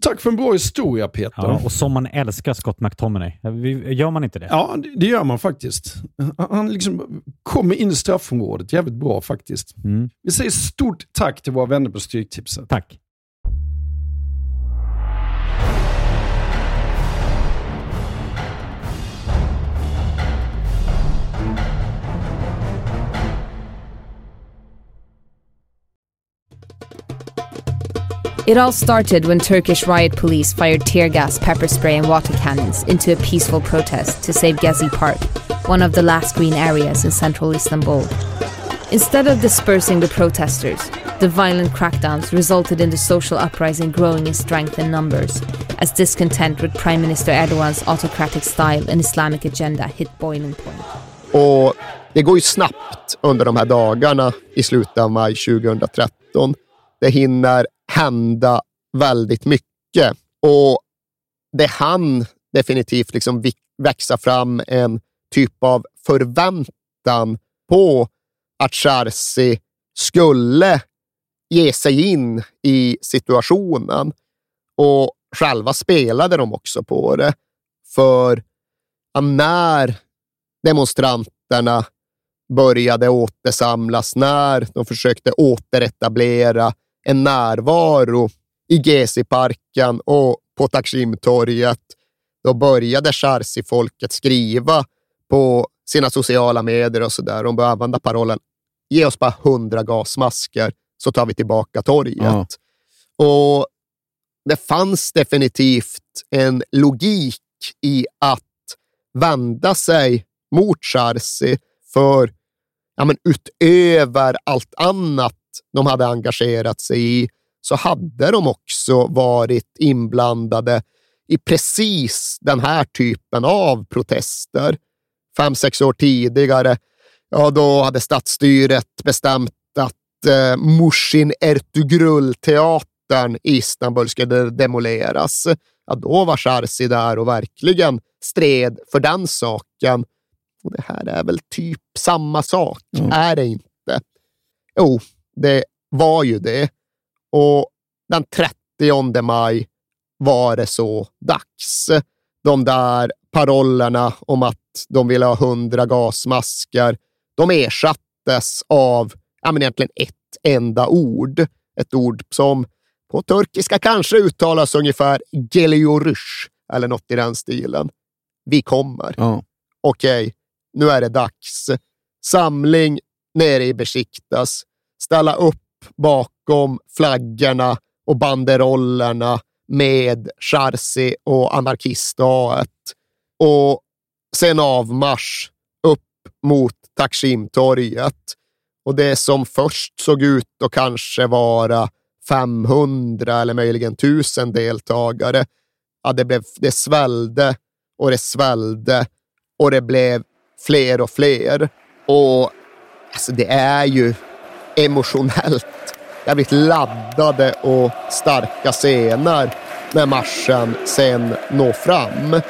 Tack för en bra historia Peter. Ja, och som man älskar Scott McTominay. Gör man inte det? Ja, det, gör man faktiskt. Han liksom kommer in i straffområdet jävligt bra faktiskt. Mm. Vi säger stort tack till våra vänner på Stryktipset. Tack. It all started when Turkish riot police fired tear gas, pepper spray, and water cannons into a peaceful protest to save Gezi Park, one of the last green areas in central Istanbul. Instead of dispersing the protesters, the violent crackdowns resulted in the social uprising growing in strength and numbers, as discontent with Prime Minister Erdogan's autocratic style and Islamic agenda hit boiling point. Och det går ju snabbt under de här dagarna i slutet av maj 2013. Det hinner hända väldigt mycket och det hann definitivt liksom växa fram en typ av förväntan på att Charsi skulle ge sig in i situationen. Och själva spelade de också på det. För när demonstranterna började återsamlas, när de försökte återetablera en närvaro i Gezi-parken och på Taksimtorget, då började Charsi-folket skriva på sina sociala medier och sådär. De började använda parollen ge oss bara hundra gasmasker så tar vi tillbaka torget. Ja. Och det fanns definitivt en logik i att vända sig mot Charsi för ja, men utöver allt annat de hade engagerat sig i så hade de också varit inblandade i precis den här typen av protester. Fem, sex år tidigare, ja, då hade stadsstyret bestämt att eh, Mushin Ertugrul-teatern i Istanbul skulle demoleras. Ja, då var Charsi där och verkligen stred för den saken. Och det här är väl typ samma sak, är det inte? Jo, det var ju det. Och den 30 maj var det så dags. De där parollerna om att de ville ha hundra gasmasker, de ersattes av ja, men egentligen ett enda ord. Ett ord som på turkiska kanske uttalas ungefär geliyorush eller något i den stilen. Vi kommer. Ja. Okej, nu är det dags. Samling nere i Besiktas. Ställa upp bakom flaggorna och banderollerna med Charsi och anarkistdaget. Och sen avmarsch upp mot Taksimtorget. Och det som först såg ut att kanske vara 500 eller möjligen 1000 deltagare, ja, det, blev, det svällde och det svällde och det blev fler och fler. Och alltså, det är ju emotionellt jävligt laddade och starka scener när marschen sen når fram.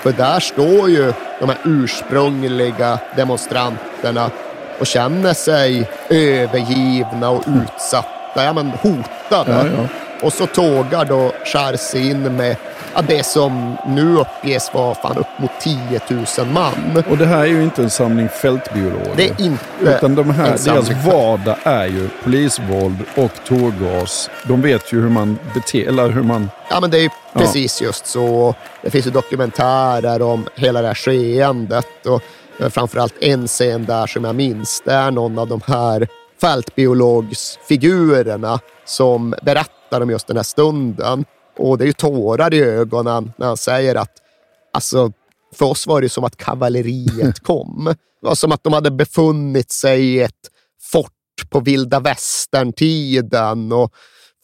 För där står ju de här ursprungliga demonstranterna och känner sig övergivna och utsatta, ja men hotade. Ja, ja. Och så tågar då Charsi in med ja, det som nu uppges vara fan upp mot 10 000 man. Och det här är ju inte en samling fältbiologer. Det är inte Utan de här, en deras vardag är ju polisvåld och tårgas. De vet ju hur man beter eller hur man... Ja, men det är ju Ja. precis just så. Det finns ju dokumentärer om hela det här skeendet och framförallt en scen där som jag minns, det är någon av de här fältbiologsfigurerna som berättar om just den här stunden. Och det är ju tårar i ögonen när han säger att alltså, för oss var det som att kavalleriet kom. Det var som att de hade befunnit sig i ett fort på vilda västern-tiden och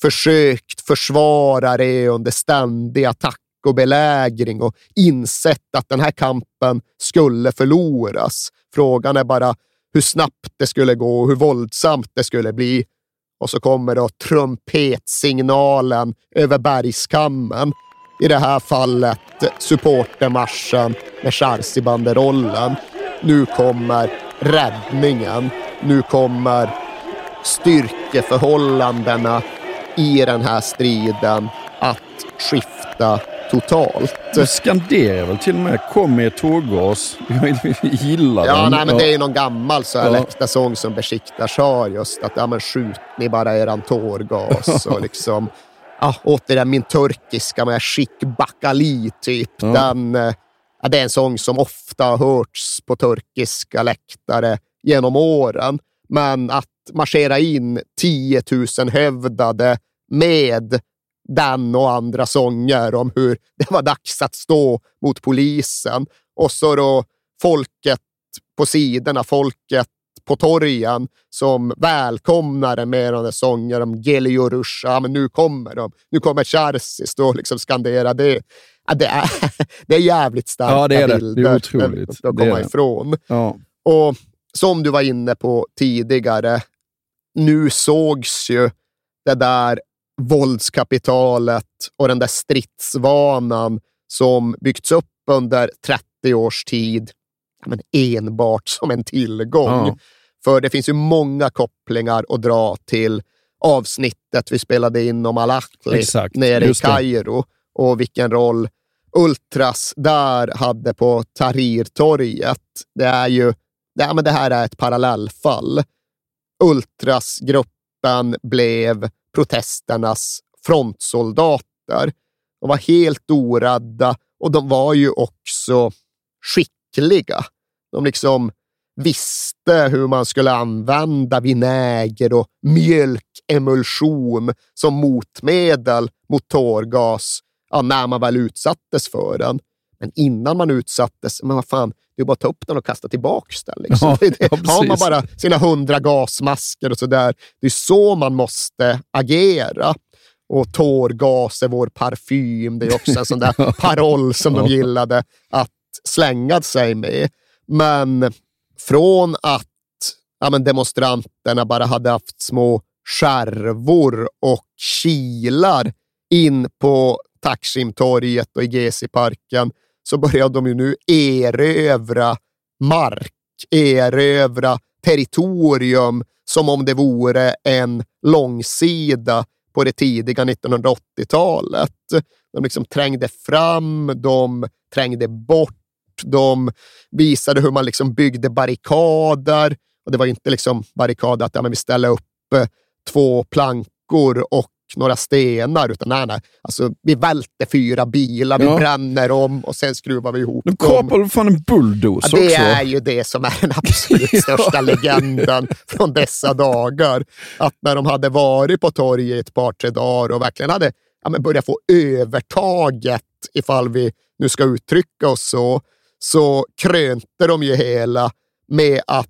försökt försvara det under ständig attack och belägring och insett att den här kampen skulle förloras. Frågan är bara hur snabbt det skulle gå och hur våldsamt det skulle bli. Och så kommer då trumpetsignalen över bergskammen. I det här fallet supportermarschen med Charsi-banderollen. Nu kommer räddningen. Nu kommer styrkeförhållandena i den här striden att skifta totalt. De skanderar väl till och med “Kom med tårgas”. Jag gillar Ja, den. nej, men det är någon gammal så här Ja. läktarsång som Besiktas har just att ja, men skjut ni bara eran tårgas och liksom ja, återigen min turkiska med Chic Bakali typ. Ja. Den, eh, ja, det är en sång som ofta har hörts på turkiska läktare genom åren. Men att marschera in 10 000 hövdade med den och andra sånger om hur det var dags att stå mot polisen. Och så då folket på sidorna, folket på torgen som välkomnar med de sånger om Gelio Rusha. Ja, men nu kommer de. Nu kommer Charsi stå och liksom skandera det. Ja, det, är, det är jävligt starka Ja, det är det. Det är bilder otroligt. att komma det. ifrån. Ja. Och som du var inne på tidigare, nu sågs ju det där våldskapitalet och den där stridsvanan som byggts upp under 30 års tid men enbart som en tillgång. Ja. För det finns ju många kopplingar att dra till avsnittet vi spelade in om Exakt, nere i. Kairo och vilken roll Ultras där hade på Tahrirtorget. Det är ju, det, men det här är ett parallellfall. Ultrasgruppen blev protesternas frontsoldater. De var helt orädda och de var ju också skickliga. De liksom visste hur man skulle använda vinäger och mjölkemulsion som motmedel mot tårgas ja, när man väl utsattes för den. Men innan man utsattes, men vad fan, det är bara att ta upp den och kasta tillbaka den. Liksom. Ja, ja, Har man bara sina hundra gasmasker och sådär, det är så man måste agera. Och tårgas är vår parfym. Det är också en sån där paroll som de gillade att slänga sig med. Men från att ja, men demonstranterna bara hade haft små skärvor och kilar in på Taksimtorget och i Gezi-parken så började de ju nu erövra mark, erövra territorium som om det vore en långsida på det tidiga 1980-talet. De liksom trängde fram, de trängde bort, de visade hur man liksom byggde barrikader. Och det var inte liksom barrikader att ja, men vi ställer upp eh, två plankor och några stenar, utan nej, nej. Alltså, vi välter fyra bilar, vi Ja. bränner dem och sen skruvar vi ihop De dem. kapar väl fan en bulldozer Ja, det också? är ju det som är den absolut största legenden från dessa dagar. Att när de hade varit på torget ett par, tre dagar och verkligen hade ja, men börjat få övertaget, ifall vi nu ska uttrycka oss så, så krönte de ju hela med att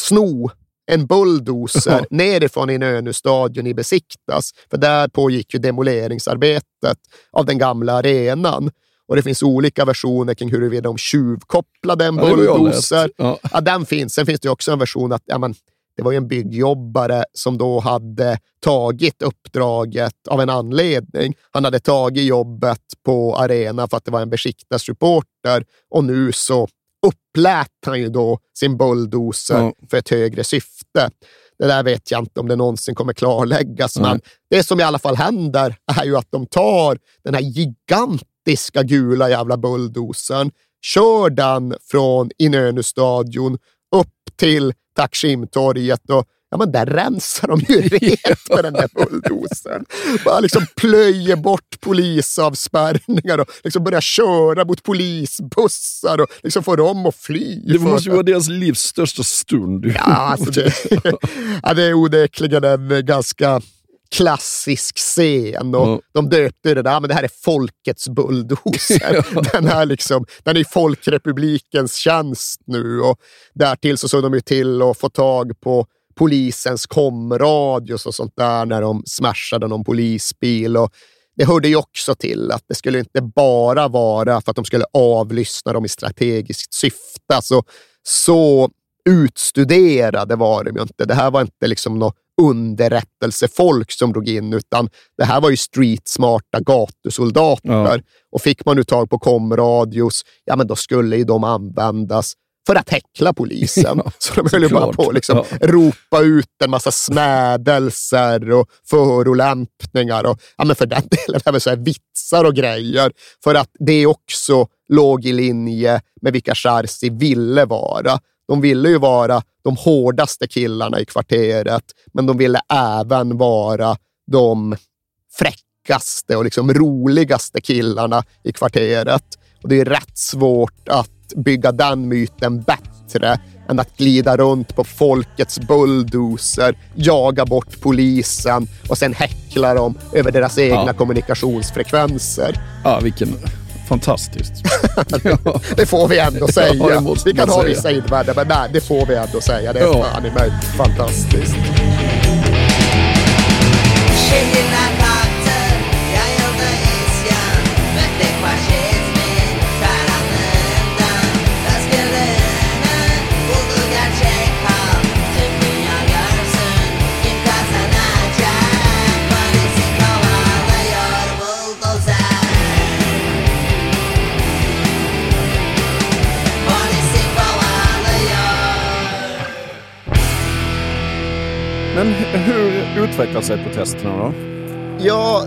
sno en bulldozer nerifrån Inönü-stadion i Besiktas. För där pågick ju demoleringsarbetet av den gamla arenan. Och det finns olika versioner kring huruvida de tjuvkopplade en bulldozer. Ja. Ja, den finns. Sen finns det också en version att ja, men, det var ju en byggjobbare som då hade tagit uppdraget av en anledning. Han hade tagit jobbet på arena för att det var en besiktasreporter och nu så upplät han ju då sin bulldozer Ja. för ett högre syfte. Det där vet jag inte om det någonsin kommer klarläggas, Nej. men det som i alla fall händer är ju att de tar den här gigantiska gula jävla bulldozern, kör den från Inönü-stadion upp till Taksimtorget och ja, men där rensar de ju rent med den där bulldozern. Bara liksom plöjer bort polisavspärrningar och liksom börjar köra mot polisbussar och liksom får dem att fly. Det måste ju vara deras livs största stund. Ja, alltså det, ja, det är onekligen en ganska klassisk scen och Ja. de döpte det där, men det här är folkets bulldozer. Den, här liksom, den är i Folkrepublikens tjänst nu och därtill så såg de ju till att få tag på polisens komradios och sånt där när de smashade någon polisbil. Och det hörde ju också till att det skulle inte bara vara för att de skulle avlyssna dem i strategiskt syfte. Alltså, så utstuderade var de ju inte. Det här var inte liksom något underrättelsefolk som drog in, utan det här var ju streetsmarta gatusoldater. Ja. Och fick man nu tag på komradios, ja men då skulle ju de användas för att häckla polisen. Ja, så de höll ju bara på att liksom Ja. ropa ut en massa smädelser och förolämpningar och ja, men för den delen även så här vitsar och grejer. För att det också låg i linje med vilka Charsi ville vara. De ville ju vara de hårdaste killarna i kvarteret, men de ville även vara de fräckaste och liksom roligaste killarna i kvarteret. Och det är rätt svårt att bygga den myten bättre än att glida runt på folkets bulldozer, jaga bort polisen och sen häckla dem över deras egna Ja. kommunikationsfrekvenser. Ja, vilken... Fantastiskt. Det får vi ändå Ja, säga. det måste vi kan ha vissa invändningar, men nej, det får vi ändå säga. Det är Ja. fan i mig fantastiskt. Men hur utvecklar sig protesterna då? Ja,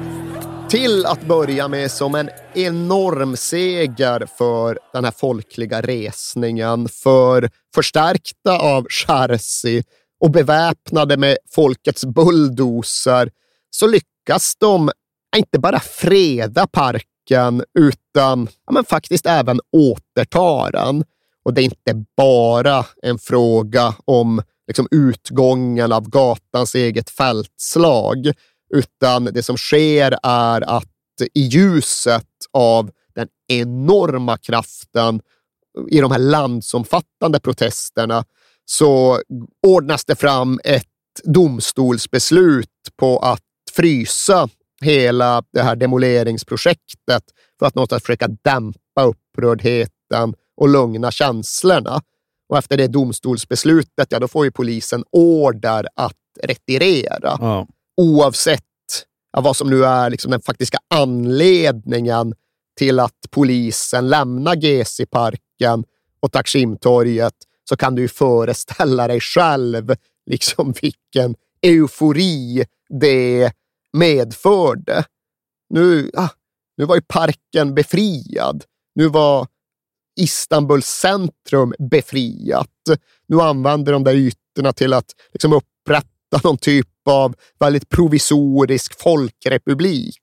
till att börja med som en enorm seger för den här folkliga resningen. För förstärkta av Charsi och beväpnade med folkets bulldozer så lyckas de inte bara freda parken utan ja, men faktiskt även återta den. Och det är inte bara en fråga om liksom, utgången av gatans eget fältslag, utan det som sker är att i ljuset av den enorma kraften i de här landsomfattande protesterna så ordnas det fram ett domstolsbeslut på att frysa hela det här demoleringsprojektet för att någonstans försöka dämpa upprördheten och lugna känslorna. Och efter det domstolsbeslutet, ja, då får ju polisen order att retirera. Ja. Oavsett ja, vad som nu är liksom den faktiska anledningen till att polisen lämnar GC-parken och Taksimtorget så kan du ju föreställa dig själv liksom vilken eufori det medförde. Nu, ah, nu var ju parken befriad. Nu var Istanbuls centrum befriat. Nu använder de där ytorna till att liksom upprätta någon typ av väldigt provisorisk folkrepublik.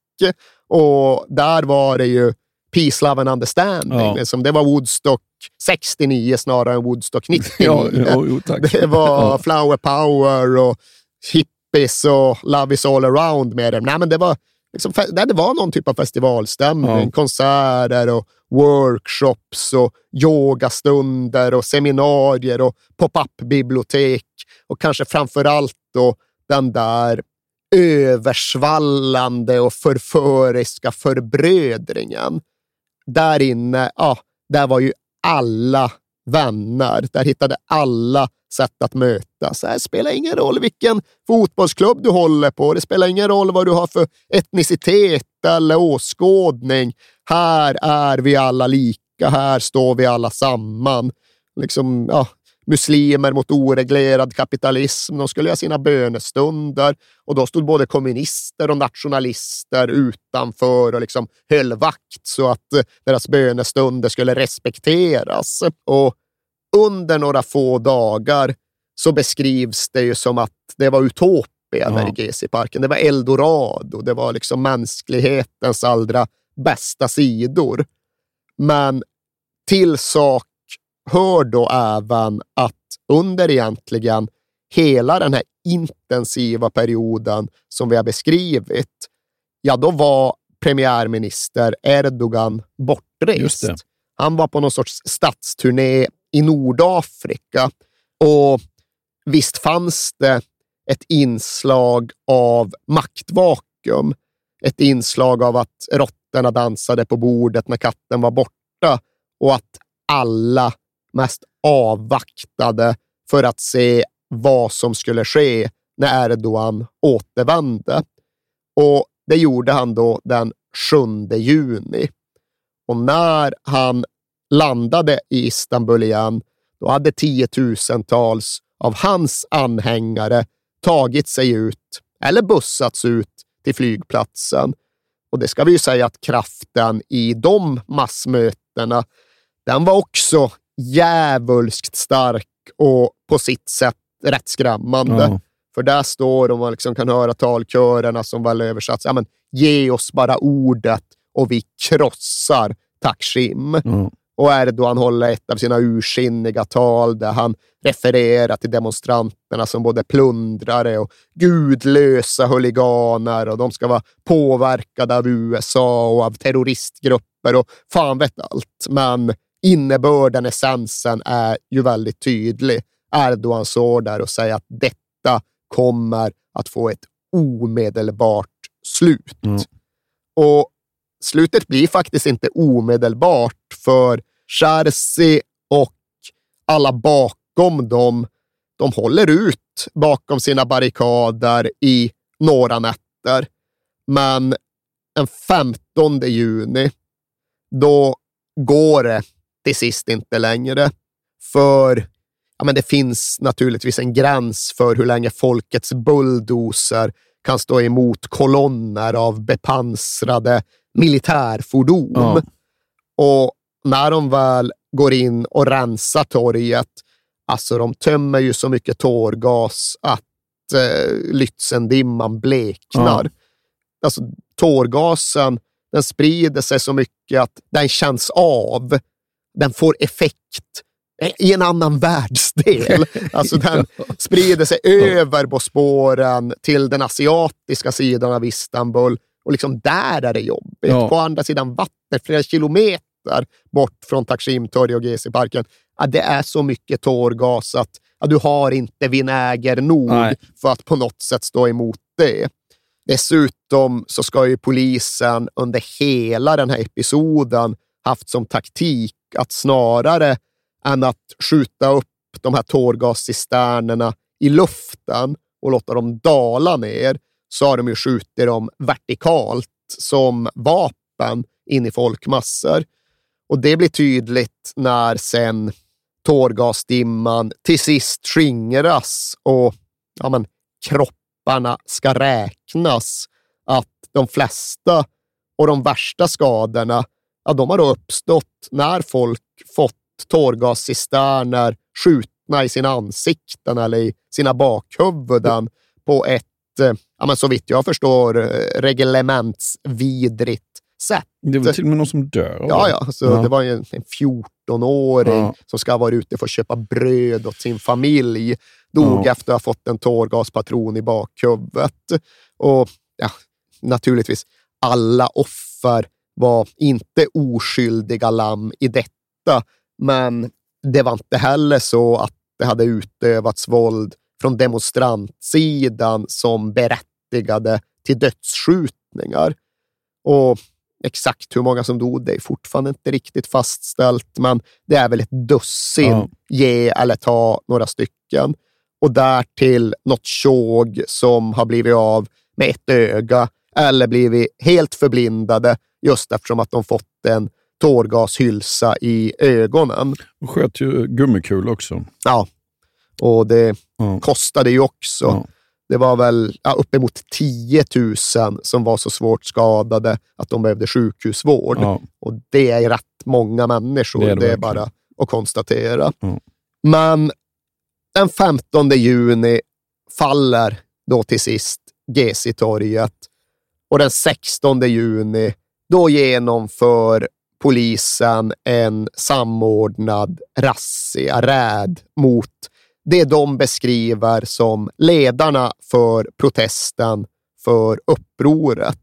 Och där var det ju peace, love and understanding. Ja. Liksom, det var Woodstock 69 snarare än Woodstock 99. Ja, ja, jo. Det var flower power och hippies och love is all around med det. Nej, men det var, liksom, fe- det var någon typ av festivalstämning. Ja. Konserter och workshops och yogastunder och seminarier och pop-up-bibliotek och kanske framför allt då den där översvallande och förföriska förbrödringen. Där inne, ja, där var ju alla vänner. Där hittade alla sätt att mötas. Det spelar ingen roll vilken fotbollsklubb du håller på. Det spelar ingen roll vad du har för etnicitet eller åskådning. Här är vi alla lika. Här står vi alla samman. Liksom, ja, muslimer mot oreglerad kapitalism. De skulle ha sina bönestunder och då stod både kommunister och nationalister utanför och liksom höll vakt så att eh, deras bönestunder skulle respekteras. Och under några få dagar så beskrivs det ju som att det var utopia ja. där i GC-parken. Det var eldorado. Det var liksom mänsklighetens allra bästa sidor. Men till sak hör då även att under egentligen hela den här intensiva perioden som vi har beskrivit, ja, då var premiärminister Erdogan bortrest. Han var på någon sorts statsturné i Nordafrika och visst fanns det ett inslag av maktvakuum. Ett inslag av att råttorna dansade på bordet när katten var borta och att alla mest avvaktade för att se vad som skulle ske när Erdogan återvände. Och det gjorde han då den 7 juni. Och när han landade i Istanbul igen, då hade tiotusentals av hans anhängare tagit sig ut eller bussats ut till flygplatsen. Och det ska vi ju säga att kraften i de massmötena, den var också djävulskt stark och på sitt sätt rätt skrämmande. Ja. För där står de och liksom kan höra talkörerna som väl översatts. Ja, men, Ge oss bara ordet och vi krossar Taksim. Mm. Och Erdogan håller ett av sina ursinniga tal där han refererar till demonstranterna som både plundrare och gudlösa huliganer och de ska vara påverkade av USA och av terroristgrupper och fan vet allt. Men innebörden, essensen är ju väldigt tydlig. Erdogan står där och säger att detta kommer att få ett omedelbart slut. Mm. Och slutet blir faktiskt inte omedelbart för Jersey och alla bakom dem, de håller ut bakom sina barrikader i några nätter. Men den 15 juni, då går det till sist inte längre. För ja, men det finns naturligtvis en gräns för hur länge folkets bulldozer kan stå emot kolonner av bepansrade militärfordon. Ja. Och när de väl går in och rensar torget, alltså de tömmer ju så mycket tårgas att eh, Lützendimman bleknar. Ja. Alltså tårgasen, den sprider sig så mycket att den känns av den får effekt i en annan världsdel. Alltså den sprider sig över Bosporen till den asiatiska sidan av Istanbul och liksom där är det jobbigt. Ja. På andra sidan vattnet, flera kilometer bort från Taksimtorg och GC-parken. Ja, det är så mycket tårgas att ja, du har inte vinäger nog Nej. för att på något sätt stå emot det. Dessutom så ska ju polisen under hela den här episoden haft som taktik att snarare än att skjuta upp de här tårgascisternerna i luften och låta dem dala ner, så har de ju skjutit dem vertikalt som vapen in i folkmassor. Och det blir tydligt när sen tårgasdimman till sist skingras och ja, men, kropparna ska räknas. Att de flesta och de värsta skadorna ja, de har då uppstått när folk fått tårgascisterner skjutna i sina ansikten eller i sina bakhuvuden på ett, ja, men så vitt jag förstår, eh, reglementsvidrigt sätt. Det var till och med någon som dör. Ja, ja, alltså, ja. det var en, en 14-åring ja. som ska vara ute för att köpa bröd åt sin familj. Dog ja. efter att ha fått en tårgaspatron i bakhuvudet. Och ja, naturligtvis, alla offer var inte oskyldiga lamm i detta, men det var inte heller så att det hade utövats våld från demonstrantsidan som berättigade till dödsskjutningar. Och exakt hur många som dog, det är fortfarande inte riktigt fastställt, men det är väl ett dussin, Ja. ge eller ta några stycken. Och därtill något tjog som har blivit av med ett öga eller blivit helt förblindade just eftersom att de fått en tårgashylsa i ögonen. De sköt ju gummikul också. Ja, och det kostade ju också. Det var väl ja, uppemot 10 000 som var så svårt skadade att de behövde sjukhusvård. Ja. Och det är rätt många människor, Det det är är, det verkligen. bara att konstatera. Men den 15 juni faller då till sist Gezi-torget och den 16 juni då genomför polisen en samordnad razzia, räd mot det de beskriver som ledarna för protesten, för upproret.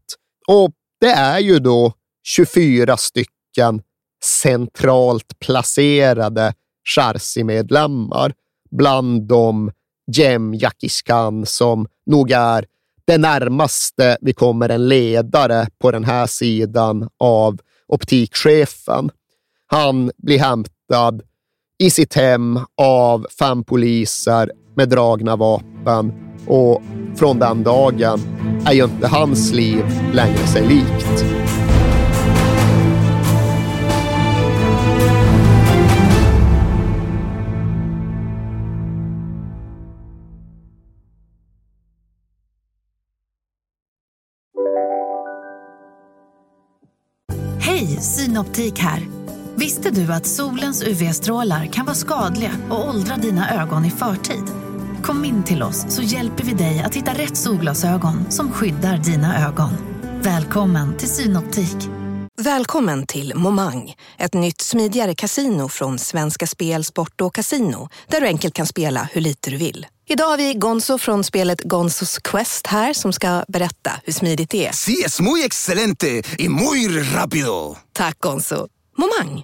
Och det är ju då 24 stycken centralt placerade Charsi-medlemmar, bland dem Jem Yakishkan som nog är det närmaste vi kommer en ledare på den här sidan av optikchefen. Han blir hämtad i sitt hem av fem poliser med dragna vapen och från den dagen är ju inte hans liv längre sig likt. Hej, Synoptik här. Visste du att solens UV-strålar kan vara skadliga och åldra dina ögon i förtid? Kom in till oss så hjälper vi dig att hitta rätt solglasögon som skyddar dina ögon. Välkommen till Synoptik. Välkommen till Momang, ett nytt smidigare kasino från Svenska Spel, Sport och Casino där du enkelt kan spela hur lite du vill. Idag har vi Gonzo från spelet Gonzos Quest här som ska berätta hur smidigt det är. Sí, es muy excelente y muy rápido. Tack Gonzo. Momang,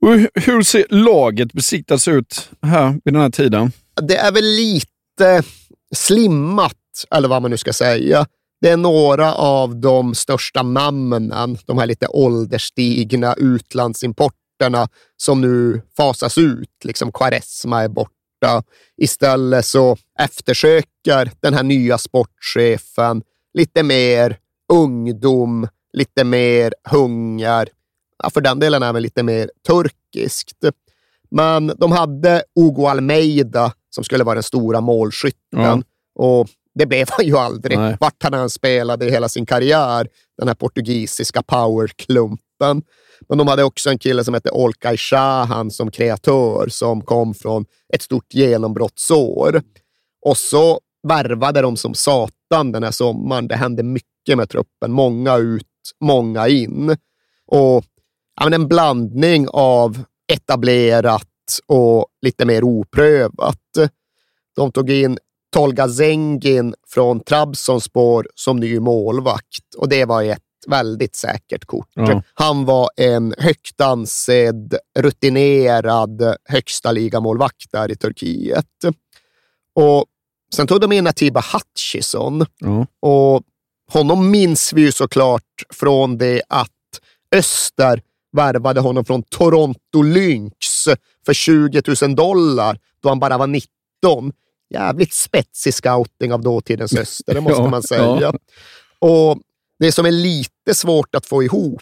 Och hur- ser laget besiktas ut här vid den här tiden? Det är väl lite slimmat, eller vad man nu ska säga. Det är några av de största namnen, de här lite ålderstigna utlandsimporterna som nu fasas ut. Liksom Quaresma är borta. Istället så eftersöker den här nya sportchefen lite mer ungdom, lite mer hunger. För den delen även lite mer turkiskt. Men de hade Hugo Almeida som skulle vara den stora målskytten. Ja. Och det blev han ju aldrig. Nej. Vart han än spelade i hela sin karriär, den här portugisiska powerklumpen. Men de hade också en kille som hette Olkay Shahan som kreatör som kom från ett stort genombrottsår. Och så värvade de som satan den här sommaren. Det hände mycket med truppen. Många ut, många in. Och ja, men en blandning av etablerat och lite mer oprövat. De tog in Tolga Zengin från Trabzonspor som ny målvakt och det var ett väldigt säkert kort. Ja. Han var en högt ansedd, rutinerad högsta ligamålvakt där i Turkiet. Och sen tog de in Atiba Hutchison Ja. och honom minns vi ju såklart från det att Öster värvade honom från Toronto Lynx för 20 000 dollar då han bara var 19. Jävligt spetsig scouting av dåtidens Öster, det måste Ja, man säga. ja. Och Det som är lite svårt att få ihop,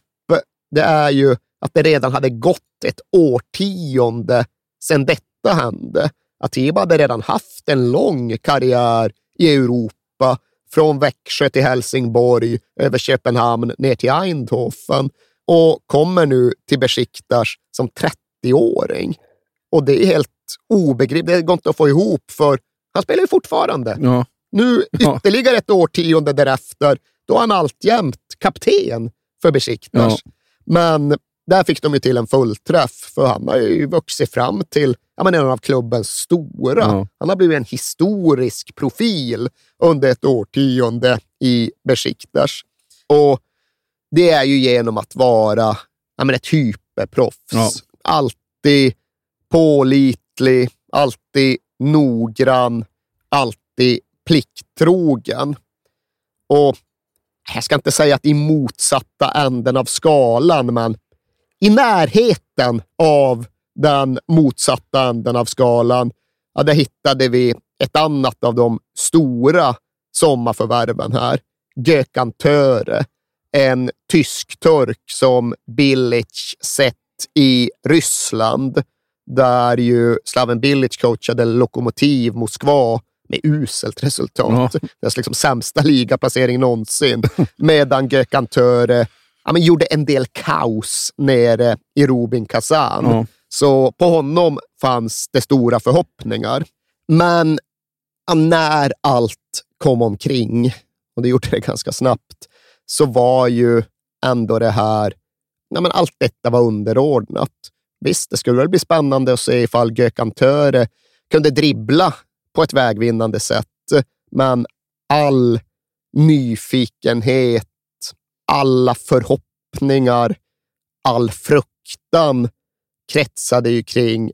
det är ju att det redan hade gått ett årtionde sedan detta hände. Atiba hade redan haft en lång karriär i Europa, från Växjö till Helsingborg, över Köpenhamn ner till Eindhoven och kommer nu till Besiktas som 30-åring. Och det är helt obegripligt. Det går inte att få ihop, för han spelar ju fortfarande. Ja. Nu ytterligare ett årtionde därefter, då är han alltjämt kapten för Besiktas. Ja. Men där fick de ju till en fullträff, för han har ju vuxit fram till ja, men en av klubbens stora. Ja. Han har blivit en historisk profil under ett årtionde i Besiktas. Och det är ju genom att vara ja, men ett hyperproffs. Ja. Alltid pålitlig, alltid noggrann, alltid plikttrogen. Och jag ska inte säga att i motsatta änden av skalan, men i närheten av den motsatta änden av skalan, ja, där hittade vi ett annat av de stora sommarförvärven här. Gökan Töre, en tysk-turk som Bilic sett i Ryssland, där ju Slaven Bilic coachade Lokomotiv Moskva med uselt resultat. Deras liksom sämsta ligaplacering någonsin. Medan Gökan Töre ja, men gjorde en del kaos nere i Rubin Kazan. Ja. Så på honom fanns det stora förhoppningar. Men ja, när allt kom omkring, och det gjorde det ganska snabbt, så var ju ändå det här, nej men allt detta var underordnat. Visst, det skulle väl bli spännande att se ifall Gökan Töre kunde dribbla på ett vägvinnande sätt, men all nyfikenhet, alla förhoppningar, all fruktan kretsade ju kring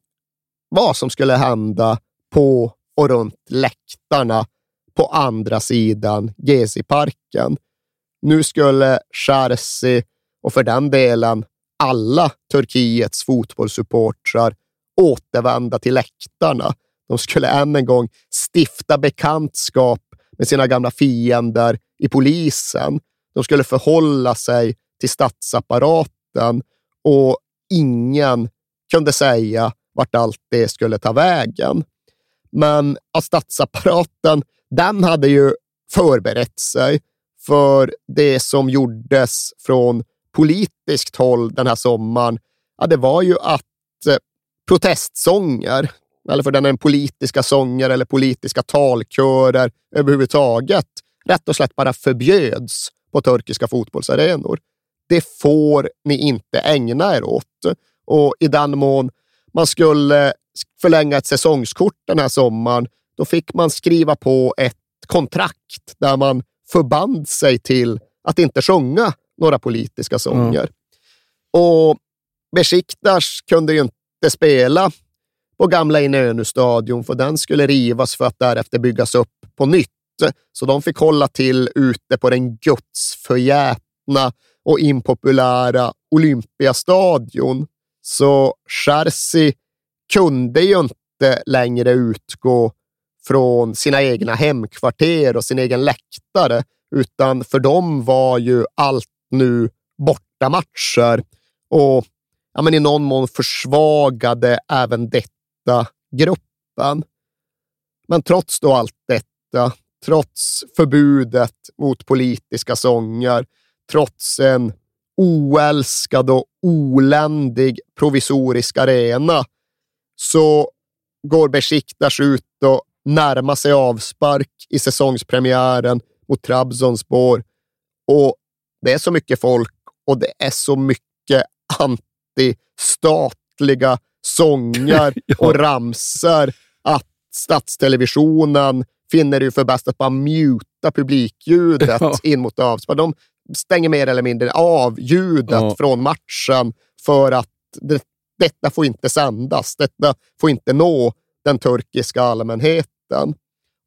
vad som skulle hända på och runt läktarna på andra sidan Gezi-parken. Nu skulle Charsi, och för den delen alla Turkiets fotbollssupportrar återvända till läktarna. De skulle än en gång stifta bekantskap med sina gamla fiender i polisen. De skulle förhålla sig till statsapparaten och ingen kunde säga vart allt det skulle ta vägen. Men att statsapparaten, den hade ju förberett sig för det som gjordes från politiskt håll den här sommaren. Ja, det var ju att eh, protestsånger, eller för den är politiska sånger eller politiska talkörer överhuvudtaget, rätt och slätt bara förbjöds på turkiska fotbollsarenor. Det får ni inte ägna er åt. Och i den mån man skulle förlänga ett säsongskort den här sommaren, då fick man skriva på ett kontrakt där man förband sig till att inte sjunga några politiska sånger. Och Besiktas kunde ju inte spela på gamla Inönü-stadion, för den skulle rivas för att därefter byggas upp på nytt. Så de fick hålla till ute på den gudsförgätna och impopulära Olympiastadion. Så Chersi kunde ju inte längre utgå från sina egna hemkvarter och sin egen läktare, utan för dem var ju allt nu bortamatcher och ja, men i någon mån försvagade även detta gruppen. Men trots då allt detta, trots förbudet mot politiska sånger, trots en oälskad och oländig provisorisk arena, så går Besiktas ut och närmar sig avspark i säsongspremiären mot Trabzonspor. Och det är så mycket folk och det är så mycket antistatliga sånger och ramser att statstelevisionen finner det ju för bäst att bara muta publikljudet Ja. in mot avspark. De stänger mer eller mindre av ljudet Ja. från matchen för att det, detta får inte sändas. Detta får inte nå den turkiska allmänheten.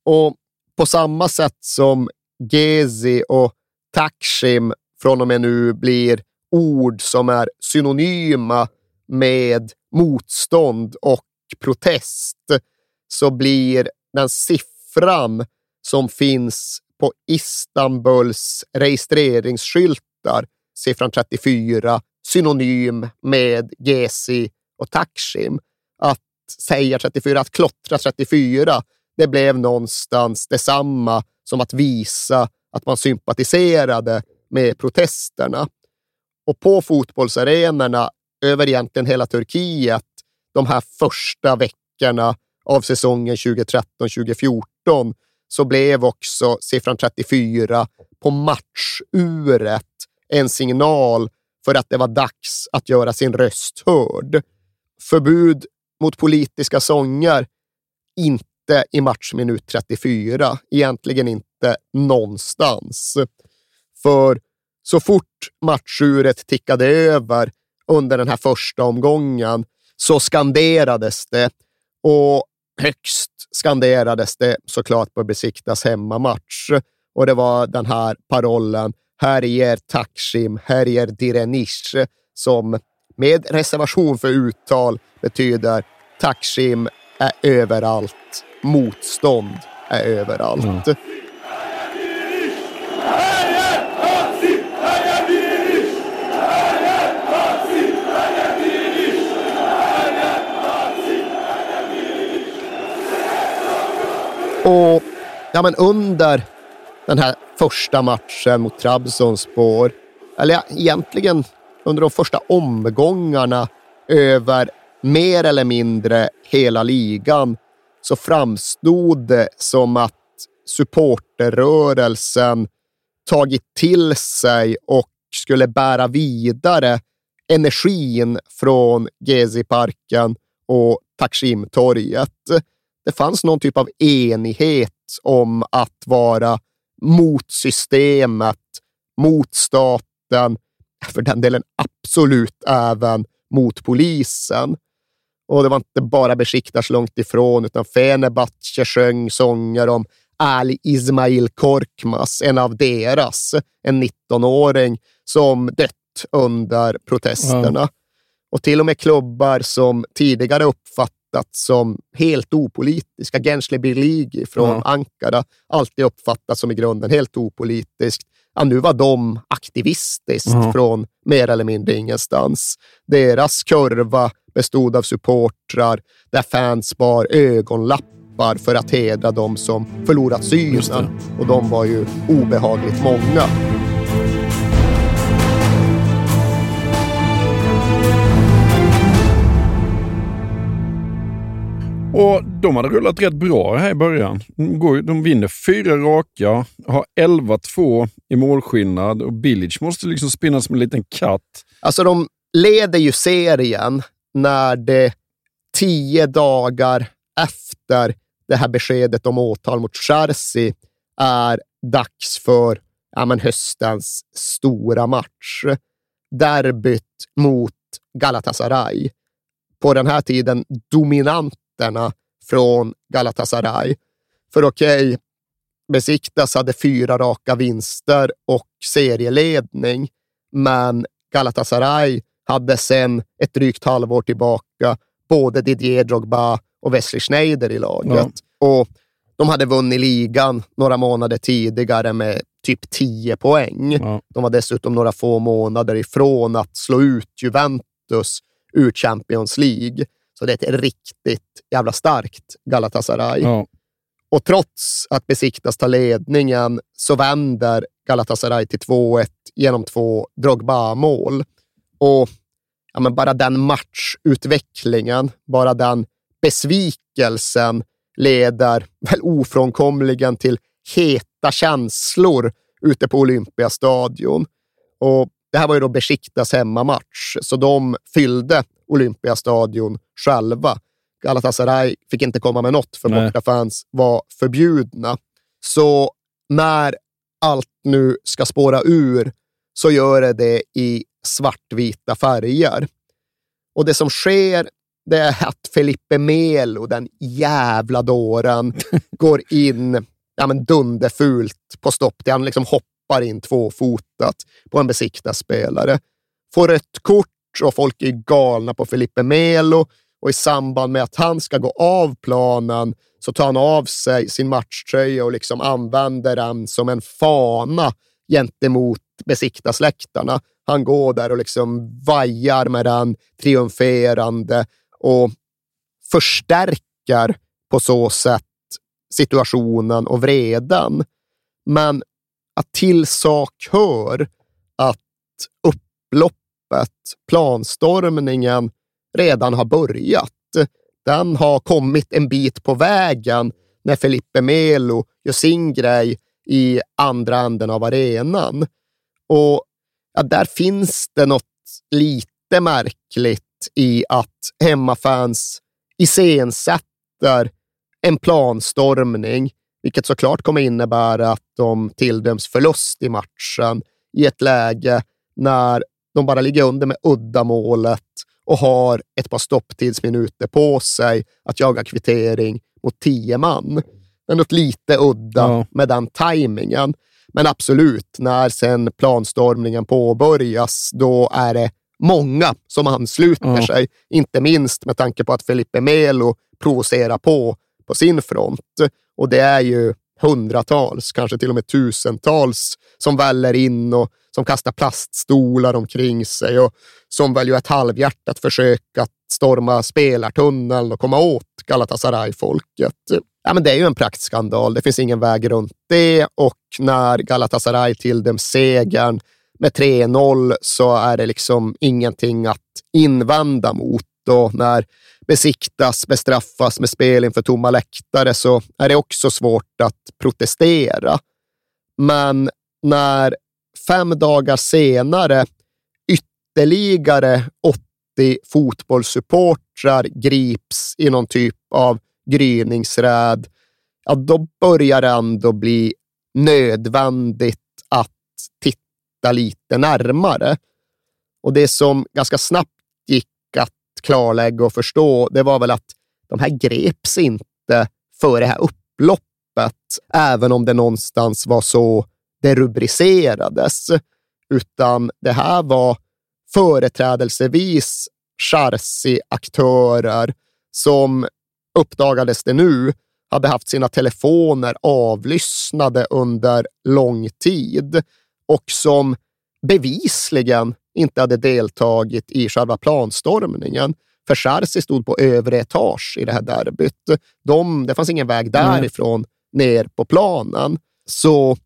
Och på samma sätt som Gezi och Taksim från och med nu blir ord som är synonyma med motstånd och protest, så blir den siffran som finns på Istanbuls registreringsskyltar, siffran 34, synonym med Gezi och Taksim. Säga 34, att klottra 34, det blev någonstans detsamma som att visa att man sympatiserade med protesterna. Och på fotbollsarenorna över egentligen hela Turkiet de här första veckorna av säsongen 2013-2014 så blev också siffran 34 på matchuret en signal för att det var dags att göra sin röst hörd. Förbud mot politiska sånger, inte i matchminut 34. Egentligen inte någonstans. För så fort matchuret tickade över under den här första omgången så skanderades det och högst skanderades det såklart på Besiktas hemmamatch. Och det var den här parollen här ger Taksim, här ger Direnish, som med reservation för uttal betyder Taksim är överallt, motstånd är överallt. Mm. Och ja, men under den här första matchen mot Trabzonspor, eller egentligen under de första omgångarna över mer eller mindre hela ligan, så framstod det som att supporterrörelsen tagit till sig och skulle bära vidare energin från Gezi-parken och Taksimtorget. Det fanns någon typ av enighet om att vara mot systemet, mot staten, för den delen absolut även mot polisen. Och det var inte bara Besiktas långt ifrån, utan Fenerbahce sjöng sånger om Ali Ismail Korkmaz, en av deras, en 19-åring som dött under protesterna. Ja. Och till och med klubbar som tidigare uppfattats som helt opolitiska, Gençle Birligi från ja. Ankara, alltid uppfattats som i grunden helt opolitiskt. Ja, nu var de aktivistiskt ja. från mer eller mindre ingenstans. Deras kurva bestod av supportrar där fans bar ögonlappar för att hedra de som förlorat synen. Och de var ju obehagligt många. Och de hade rullat rätt bra här i början. De, går, de vinner fyra raka, har 11-2 i målskillnad och Billage måste liksom spinna som en liten katt. Alltså de leder ju serien när det tio dagar efter det här beskedet om åtal mot Chersi är dags för ja, men höstens stora match. Derbyt mot Galatasaray. På den här tiden dominanterna från Galatasaray. För okej, okay, Besiktas hade fyra raka vinster och serieledning, men Galatasaray hade sedan ett drygt halvår tillbaka både Didier Drogba och Wesley Schneider i laget. Ja. Och de hade vunnit ligan några månader tidigare med typ 10 poäng. Ja. De var dessutom några få månader ifrån att slå ut Juventus ur Champions League. Så det är ett riktigt jävla starkt Galatasaray. Ja. Och trots att Besiktas tar ledningen så vänder Galatasaray till 2-1 genom två Drogba-mål. Och ja, men bara den matchutvecklingen, bara den besvikelsen leder väl ofrånkomligen till heta känslor ute på Olympiastadion. Och det här var ju då Besiktas hemmamatch, så de fyllde Olympiastadion själva. Galatasaray fick inte komma med något, för bortafans var förbjudna. Så när allt nu ska spåra ur så gör det det i svartvita färger. Och det som sker det är att Felipe Melo, den jävla dåren, går in ja, men dunderfult på stopp. Han liksom hoppar in tvåfotat på en besiktarspelare. Får rött kort och folk är galna på Felipe Melo och i samband med att han ska gå av planen så tar han av sig sin matchtröja och liksom använder den som en fana gentemot besiktasläktarna. Han går där och liksom vajar med den triumferande och förstärker på så sätt situationen och vreden. Men att till sak hör att loppet, planstormningen, redan har börjat. Den har kommit en bit på vägen när Felipe Melo gör sin grej i andra änden av arenan. Och ja, där finns det något lite märkligt i att hemmafans iscensätter en planstormning, vilket såklart kommer innebära att de tilldöms förlust i matchen i ett läge när de bara ligger under med uddamålet och har ett par stopptidsminuter på sig att jaga kvittering mot tio man. Det är något lite udda ja. med den tajmingen. Men absolut, när sen planstormningen påbörjas, då är det många som ansluter ja. sig. Inte minst med tanke på att Felipe Melo provocerar på på sin front. Och det är ju hundratals, kanske till och med tusentals som väller in och som kastar plaststolar omkring sig och som väl gör ett halvhjärtat försök att storma spelartunneln och komma åt Galatasaray-folket. Ja, men det är ju en praktskandal. Det finns ingen väg runt det och när Galatasaray tilldöms segern med 3-0 så är det liksom ingenting att invända mot. Och när besiktas, bestraffas med spel inför tomma läktare så är det också svårt att protestera. Men när fem dagar senare ytterligare 80 fotbollssupportrar grips i någon typ av gryningsräd, ja, då börjar det ändå bli nödvändigt att titta lite närmare. Och det som ganska snabbt klarlägga och förstå, det var väl att de här greps inte för det här upploppet, även om det någonstans var så det rubricerades, utan det här var företrädelsevis Charsi-aktörer som uppdagades det nu hade haft sina telefoner avlyssnade under lång tid och som bevisligen inte hade deltagit i själva planstormningen. För Charsi stod på övre etage i det här derbyt. De, det fanns ingen väg därifrån mm. ner på planen. Så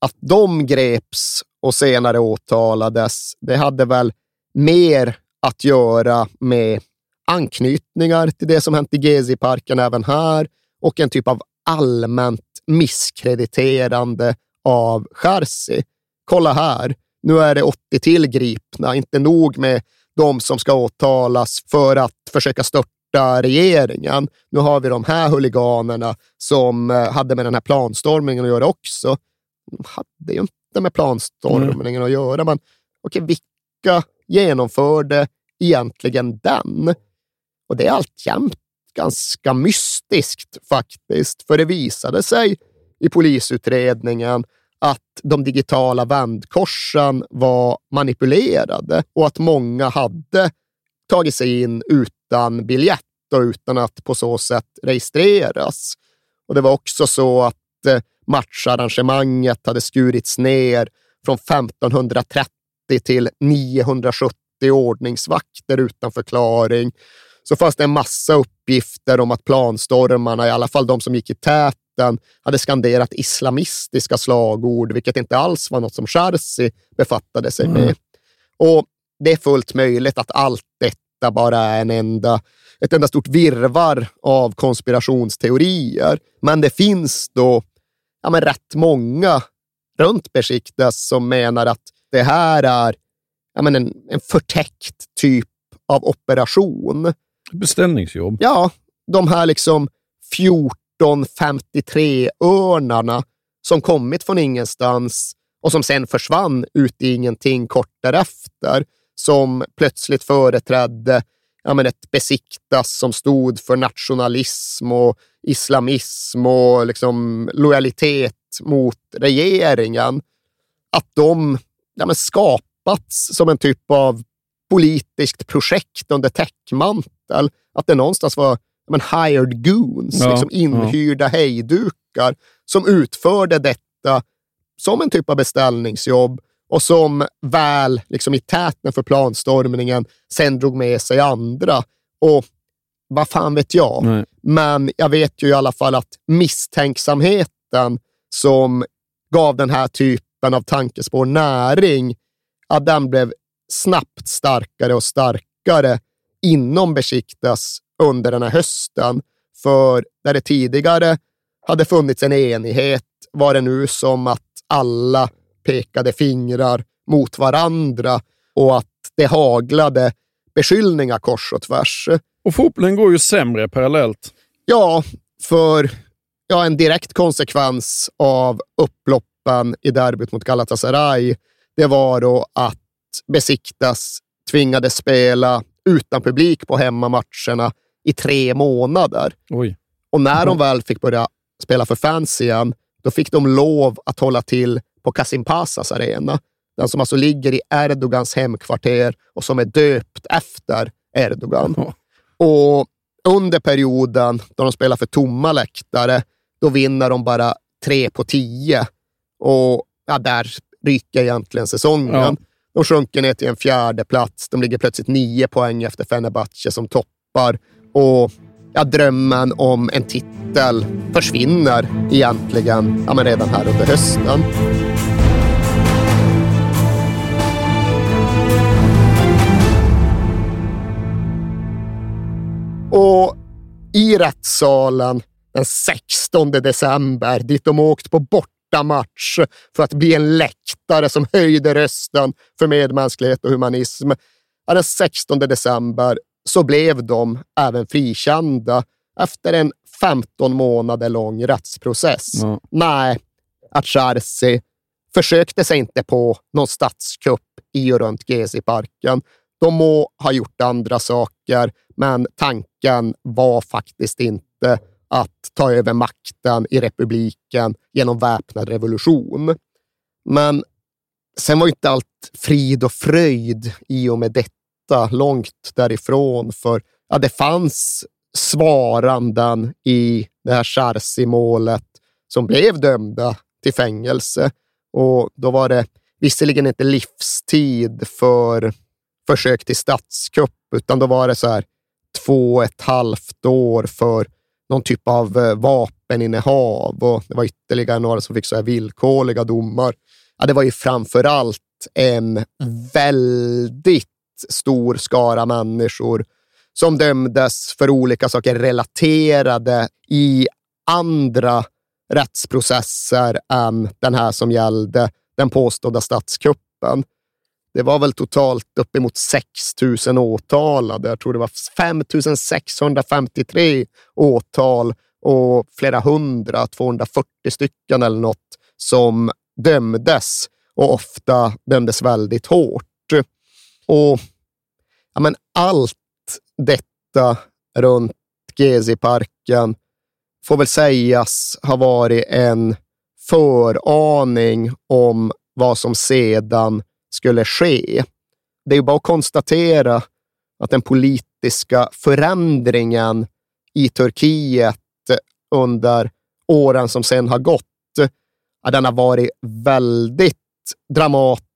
att de greps och senare åtalades, det hade väl mer att göra med anknytningar till det som hänt i Gezi-parken även här och en typ av allmänt misskrediterande av Charsi. Kolla här, nu är det 80 till gripna, inte nog med de som ska åtalas för att försöka störta regeringen. Nu har vi de här huliganerna som eh, hade med den här planstormningen att göra också. De hade ju inte med planstormningen mm. att göra, men okej, vilka genomförde egentligen den? Och det är alltjämt ganska mystiskt faktiskt, för det visade sig i polisutredningen att de digitala vändkorsen var manipulerade och att många hade tagit sig in utan biljett och utan att på så sätt registreras. Och Det var också så att eh, matcharrangemanget hade skurits ner från 1530 till 970 ordningsvakter utan förklaring. Så fanns det en massa uppgifter om att planstormarna, i alla fall de som gick i täten, hade skanderat islamistiska slagord, vilket inte alls var något som Charsi befattade sig med. Mm. Och det är fullt möjligt att allt detta bara är en enda, ett enda stort virvar av konspirationsteorier. Men det finns då ja, men rätt många runt Besiktas som menar att det här är ja, men en, en förtäckt typ av operation. Beställningsjobb. Ja, de här liksom 1453-örnarna som kommit från ingenstans och som sen försvann ut i ingenting kort därefter, som plötsligt företrädde ja, men ett besiktas som stod för nationalism och islamism och liksom lojalitet mot regeringen. Att de ja, men skapats som en typ av politiskt projekt under täckmantel. Att det någonstans var men, hired goons, ja, liksom inhyrda ja. hejdukar som utförde detta som en typ av beställningsjobb och som väl liksom i täten för planstormningen sen drog med sig andra. Och vad fan vet jag? Nej. Men jag vet ju i alla fall att misstänksamheten som gav den här typen av tankespår näring, att den blev snabbt starkare och starkare inom Besiktas under den här hösten. För där det tidigare hade funnits en enighet var det nu som att alla pekade fingrar mot varandra och att det haglade beskyllningar kors och tvärs. Och fotbollen går ju sämre parallellt. Ja, för ja, en direkt konsekvens av upploppen i derbyt mot Galatasaray, det var då att Besiktas tvingades spela utan publik på hemmamatcherna i tre månader. Oj. Och när de väl fick börja spela för fans igen, då fick de lov att hålla till på Kasim Pasas arena. Den som alltså ligger i Erdogans hemkvarter och som är döpt efter Erdogan. Och under perioden då de spelar för tomma läktare, då vinner de bara tre på tio. Och ja, där ryker egentligen säsongen. Ja. De sjunker ner till en fjärde plats. De ligger plötsligt nio poäng efter Fenerbahce som toppar. Och ja, drömmen om en titel försvinner egentligen ja, men redan här under hösten. Och i rättssalen den 16 december, dit de åkt på bortamatch för att bli en läktare som höjde rösten för medmänsklighet och humanism. Den 16 december så blev de även frikända efter en 15 månader lång rättsprocess. Ja. Nej, Achersi försökte sig inte på någon statskupp i och runt Gezi-parken. De må ha gjort andra saker, men tanken var faktiskt inte att ta över makten i republiken genom väpnad revolution. Men sen var inte allt frid och fröjd i och med detta, långt därifrån. För ja, det fanns svaranden i det här Charsi-målet som blev dömda till fängelse. Och då var det visserligen inte livstid för försök till statskupp, utan då var det så här två och ett halvt år för någon typ av eh, vapeninnehav och det var ytterligare några som fick så här villkorliga domar. Ja, det var ju framför allt en väldigt stor skara människor som dömdes för olika saker relaterade i andra rättsprocesser än den här som gällde den påstådda statskuppen. Det var väl totalt uppemot 6 000 åtalade. Jag tror det var 5 653 åtal och flera hundra, 240 stycken eller något, som dömdes och ofta dömdes väldigt hårt. Och ja, men allt detta runt Gezi-parken får väl sägas ha varit en föraning om vad som sedan skulle ske. Det är bara att konstatera att den politiska förändringen i Turkiet under åren som sedan har gått, ja, den har varit väldigt dramatisk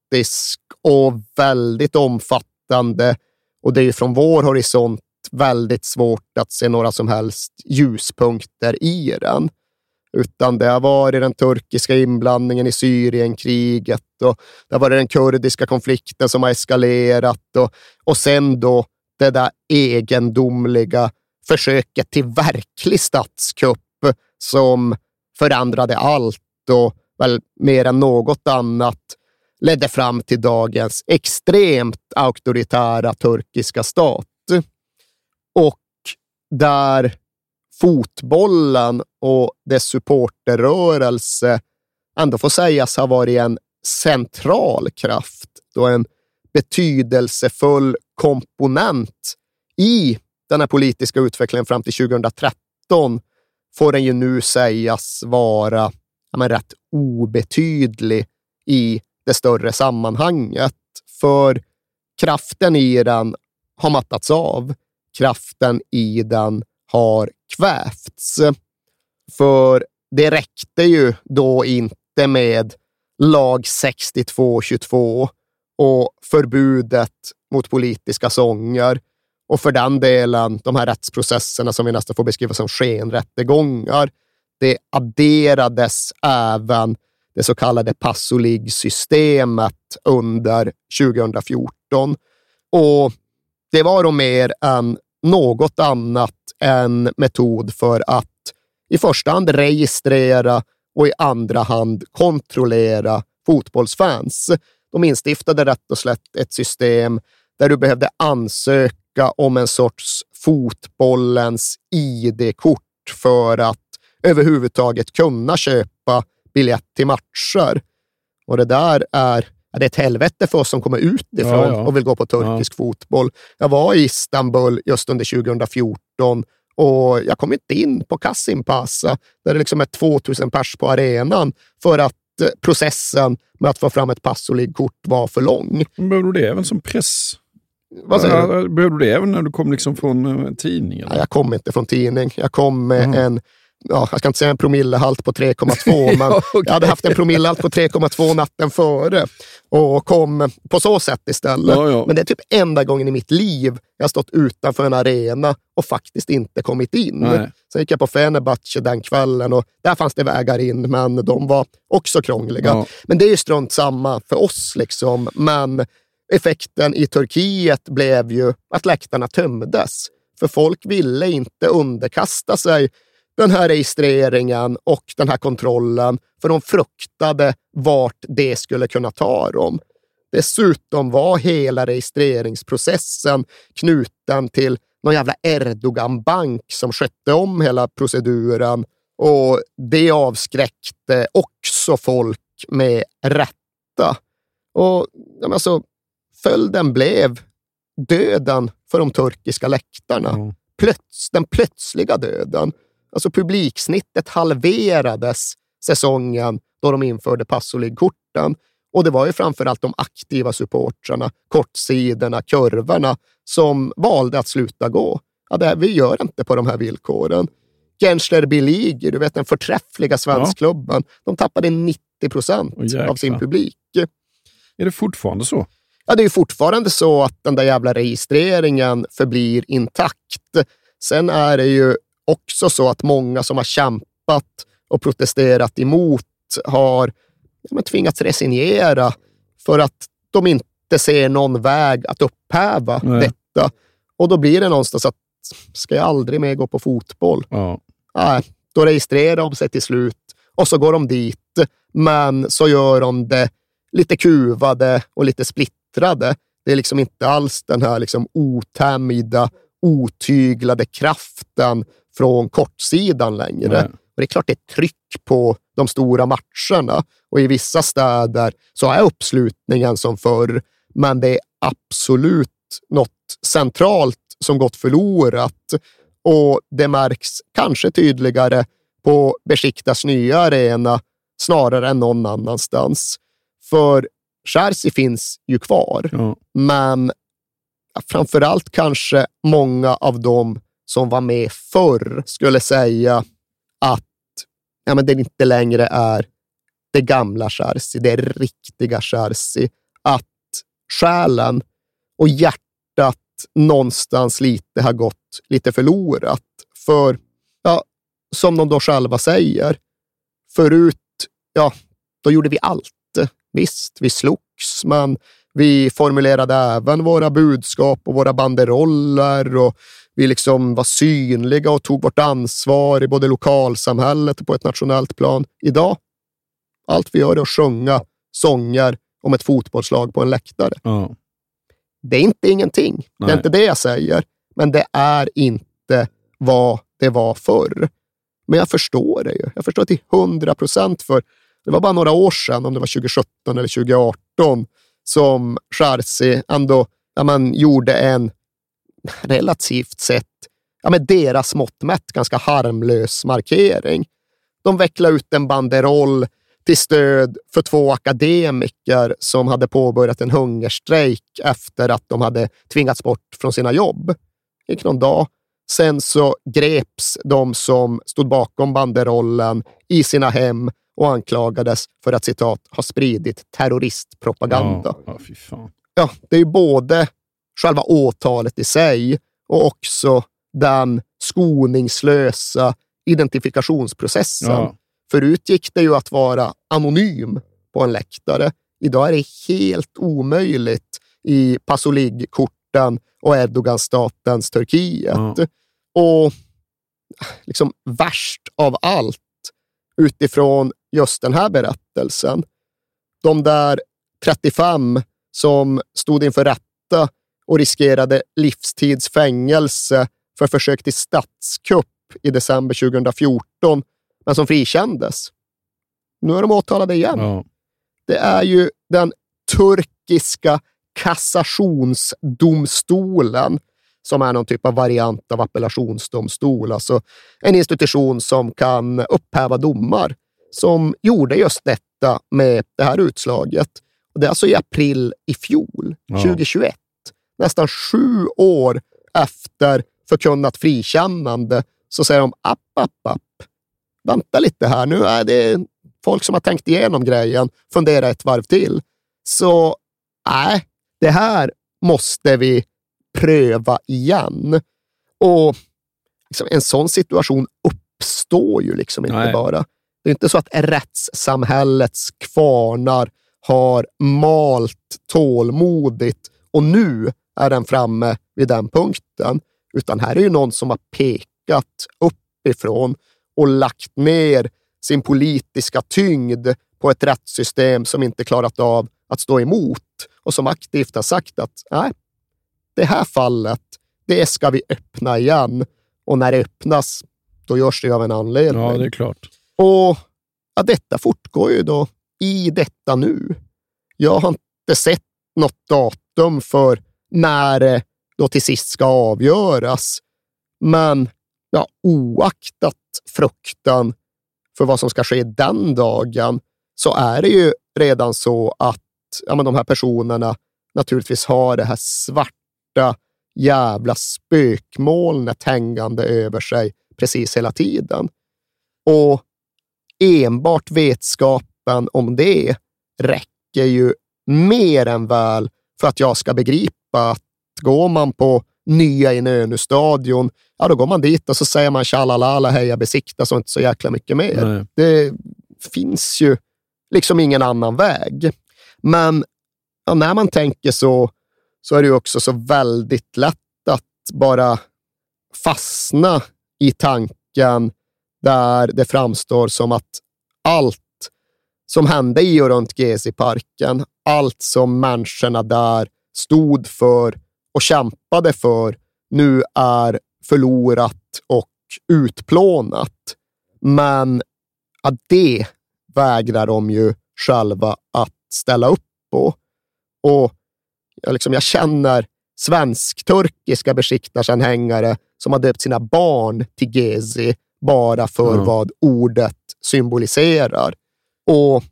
och väldigt omfattande. Och det är ju från vår horisont väldigt svårt att se några som helst ljuspunkter i den. Utan det har varit den turkiska inblandningen i Syrienkriget och det har varit den kurdiska konflikten som har eskalerat och, och sen då det där egendomliga försöket till verklig statskupp som förändrade allt och väl mer än något annat ledde fram till dagens extremt auktoritära turkiska stat. Och där fotbollen och dess supporterrörelse ändå får sägas ha varit en central kraft och en betydelsefull komponent i den här politiska utvecklingen fram till 2013 får den ju nu sägas vara ja, men, rätt obetydlig i det större sammanhanget. För kraften i den har mattats av. Kraften i den har kvävts. För det räckte ju då inte med lag 6222 och förbudet mot politiska sånger och för den delen de här rättsprocesserna som vi nästan får beskriva som skenrättegångar. Det adderades även det så kallade Passolig-systemet under 2014. Och det var då mer än något annat en metod för att i första hand registrera och i andra hand kontrollera fotbollsfans. De instiftade rätt och slätt ett system där du behövde ansöka om en sorts fotbollens ID-kort för att överhuvudtaget kunna köpa biljett till matcher. Och det där är, ja, det är ett helvete för oss som kommer utifrån Ja, ja. och vill gå på turkisk fotboll. Jag var i Istanbul just under 2014 och jag kom inte in på Kasimpasa, där det liksom är 2000 pers på arenan, för att eh, processen med att få fram ett pass och liggkort var för lång. Behöver du det även som press? Vad säger du? Ja, Behöver du det även när du kom liksom från eh, tidningen? Nej, jag kom inte från tidning. Jag kom med Mhm. en, ja, jag ska inte säga en promillehalt på 3,2, men jag hade haft en promillehalt på 3,2 natten före och kom på så sätt istället. Ja, ja. Men det är typ enda gången i mitt liv jag har stått utanför en arena och faktiskt inte kommit in. Nej. Sen gick jag på Fenerbahce den kvällen och där fanns det vägar in, men de var också krångliga. Men det är ju strunt samma för oss. liksom. Men effekten i Turkiet blev ju att läktarna tömdes. För folk ville inte underkasta sig den här registreringen och den här kontrollen, för de fruktade vart det skulle kunna ta dem. Dessutom var hela registreringsprocessen knuten till någon jävla Erdogan-bank som skötte om hela proceduren och det avskräckte också folk med rätta. Och alltså, följden blev döden för de turkiska läktarna. Plöts, den plötsliga döden. Alltså publiksnittet halverades säsongen då de införde pass och det var ju framförallt de aktiva supportrarna, kortsidorna, kurvorna som valde att sluta gå. Ja, det, vi gör inte på de här villkoren. Gençler Birliği, du vet den förträffliga svenskklubben, de tappade 90 procent av sin publik. Är det fortfarande så? Ja, det är ju fortfarande så att den där jävla registreringen förblir intakt. Sen är det ju också så att många som har kämpat och protesterat emot har ja, tvingats resignera för att de inte ser någon väg att upphäva Nej. detta. Och då blir det någonstans att, ska jag aldrig mer gå på fotboll? Ja. Nej, då registrerar de sig till slut och så går de dit. Men så gör de det lite kuvade och lite splittrade. Det är liksom inte alls den här liksom otämjda, otyglade kraften från kortsidan längre. Nej. Och det är klart det är tryck på de stora matcherna och i vissa städer så är uppslutningen som förr, men det är absolut något centralt som gått förlorat och det märks kanske tydligare på Besiktas nya arena snarare än någon annanstans. För Chelsea finns ju kvar, Ja. men framförallt kanske många av dem som var med förr skulle säga att ja, men det inte längre är det gamla Chersi, det riktiga Chersi. Att själen och hjärtat någonstans lite har gått lite förlorat. För, ja, som de då själva säger, förut, ja, då gjorde vi allt. Visst, vi slogs, men vi formulerade även våra budskap och våra banderoller och vi liksom var synliga och tog vårt ansvar i både lokalsamhället och på ett nationellt plan. Idag, allt vi gör är att sjunga sånger om ett fotbollslag på en läktare. Ja. Det är inte ingenting. Det är Nej. inte det jag säger, men det är inte vad det var förr. Men jag förstår det ju. Jag förstår till hundra procent för det var bara några år sedan, om det var 2017 eller 2018, som Chelsea ändå ja, man gjorde en relativt sett, ja, med deras mått mätt, ganska harmlös markering. De vecklade ut en banderoll till stöd för två akademiker som hade påbörjat en hungerstrejk efter att de hade tvingats bort från sina jobb. Det gick någon dag. Sen så greps de som stod bakom banderollen i sina hem och anklagades för att citat ha spridit terroristpropaganda. Ja, ja. Ja, det är ju både själva åtalet i sig och också den skoningslösa identifikationsprocessen. Ja. Förut gick det ju att vara anonym på en läktare. Idag är det helt omöjligt i Pasolig-korten och Erdogan-statens Turkiet. Ja. Och liksom värst av allt utifrån just den här berättelsen. De där 35 som stod inför rätta och riskerade livstidsfängelse för försök till statskupp i december 2014, men som frikändes. Nu är de åtalade igen. Ja. Det är ju den turkiska kassationsdomstolen som är någon typ av variant av appellationsdomstol, alltså en institution som kan upphäva domar, som gjorde just detta med det här utslaget. Det är alltså i april i fjol, Ja. 2021, nästan sju år efter förkunnat frikännande, så säger de app, app, app. Vänta lite här, nu är det folk som har tänkt igenom grejen, fundera ett varv till. Så nej, det här måste vi pröva igen. Och liksom, en sån situation uppstår ju liksom inte Nej. bara. Det är inte så att rättssamhällets kvarnar har malt tålmodigt och nu är den framme vid den punkten. Utan här är ju någon som har pekat uppifrån och lagt ner sin politiska tyngd på ett rättssystem som inte klarat av att stå emot och som aktivt har sagt att nej, det här fallet, det ska vi öppna igen. Och när det öppnas, då görs det av en anledning. Ja, det är klart. Och ja, detta fortgår ju då i detta nu. Jag har inte sett något datum för när det då till sist ska avgöras. Men ja, oaktat fruktan för vad som ska ske den dagen så är det ju redan så att ja, men de här personerna naturligtvis har det här svarta jävla spökmolnet hängande över sig precis hela tiden. Och enbart vetskapen om det räcker ju mer än väl för att jag ska begripa att går man på nya Inönü-stadion, ja då går man dit och så säger man tjalalala, heja besiktas och inte så jäkla mycket mer. Nej. Det finns ju liksom ingen annan väg. Men ja, när man tänker så, så är det ju också så väldigt lätt att bara fastna i tanken där det framstår som att allt som hände i och runt Gezi-parken, allt som människorna där stod för och kämpade för, nu är förlorat och utplånat. Men ja, det vägrar de ju själva att ställa upp på. Och jag, liksom, jag känner svensk-turkiska besiktarsanhängare som har döpt sina barn till Gezi bara för Ja. vad ordet symboliserar. Och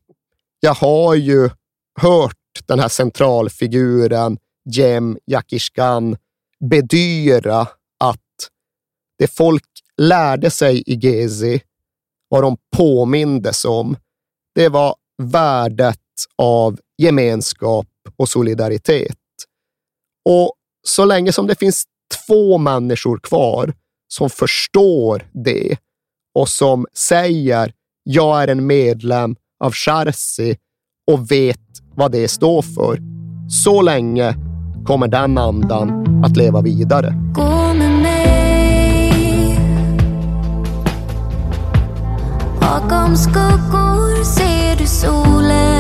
jag har ju hört den här centralfiguren Jem Yakishkan bedyra att det folk lärde sig i Gezi, vad de påmindes om, det var värdet av gemenskap och solidaritet. Och så länge som det finns två människor kvar som förstår det och som säger jag är en medlem av Charsi och vet vad det står för, så länge kommer den andan att leva vidare. Gå med mig. Bakom skuggor ser du solen.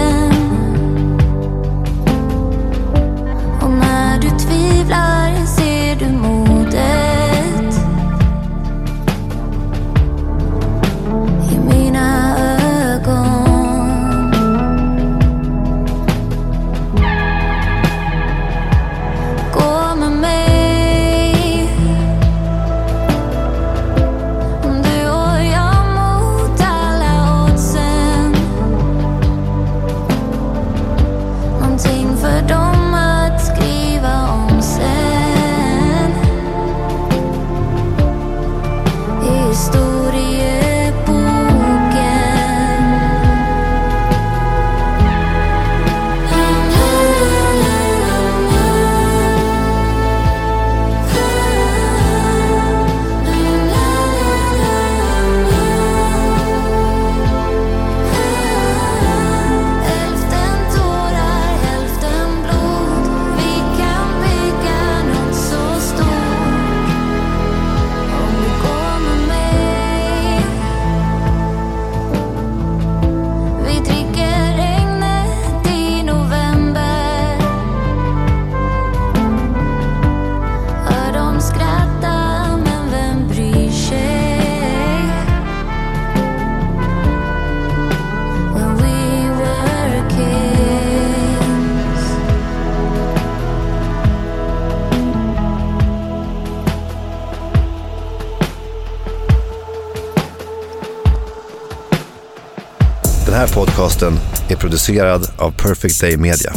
Podcasten är producerad av Perfect Day Media.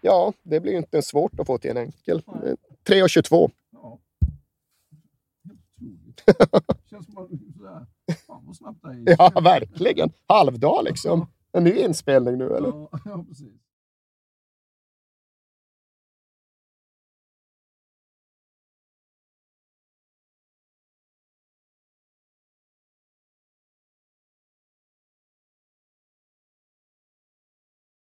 Ja, det blir inte svårt att få till en enkel. 3,22. Känns som att sådär, fan vad snabbt det gick. Ja, verkligen. Halvdag liksom. En ny inspelning nu eller? Ja, ja, precis.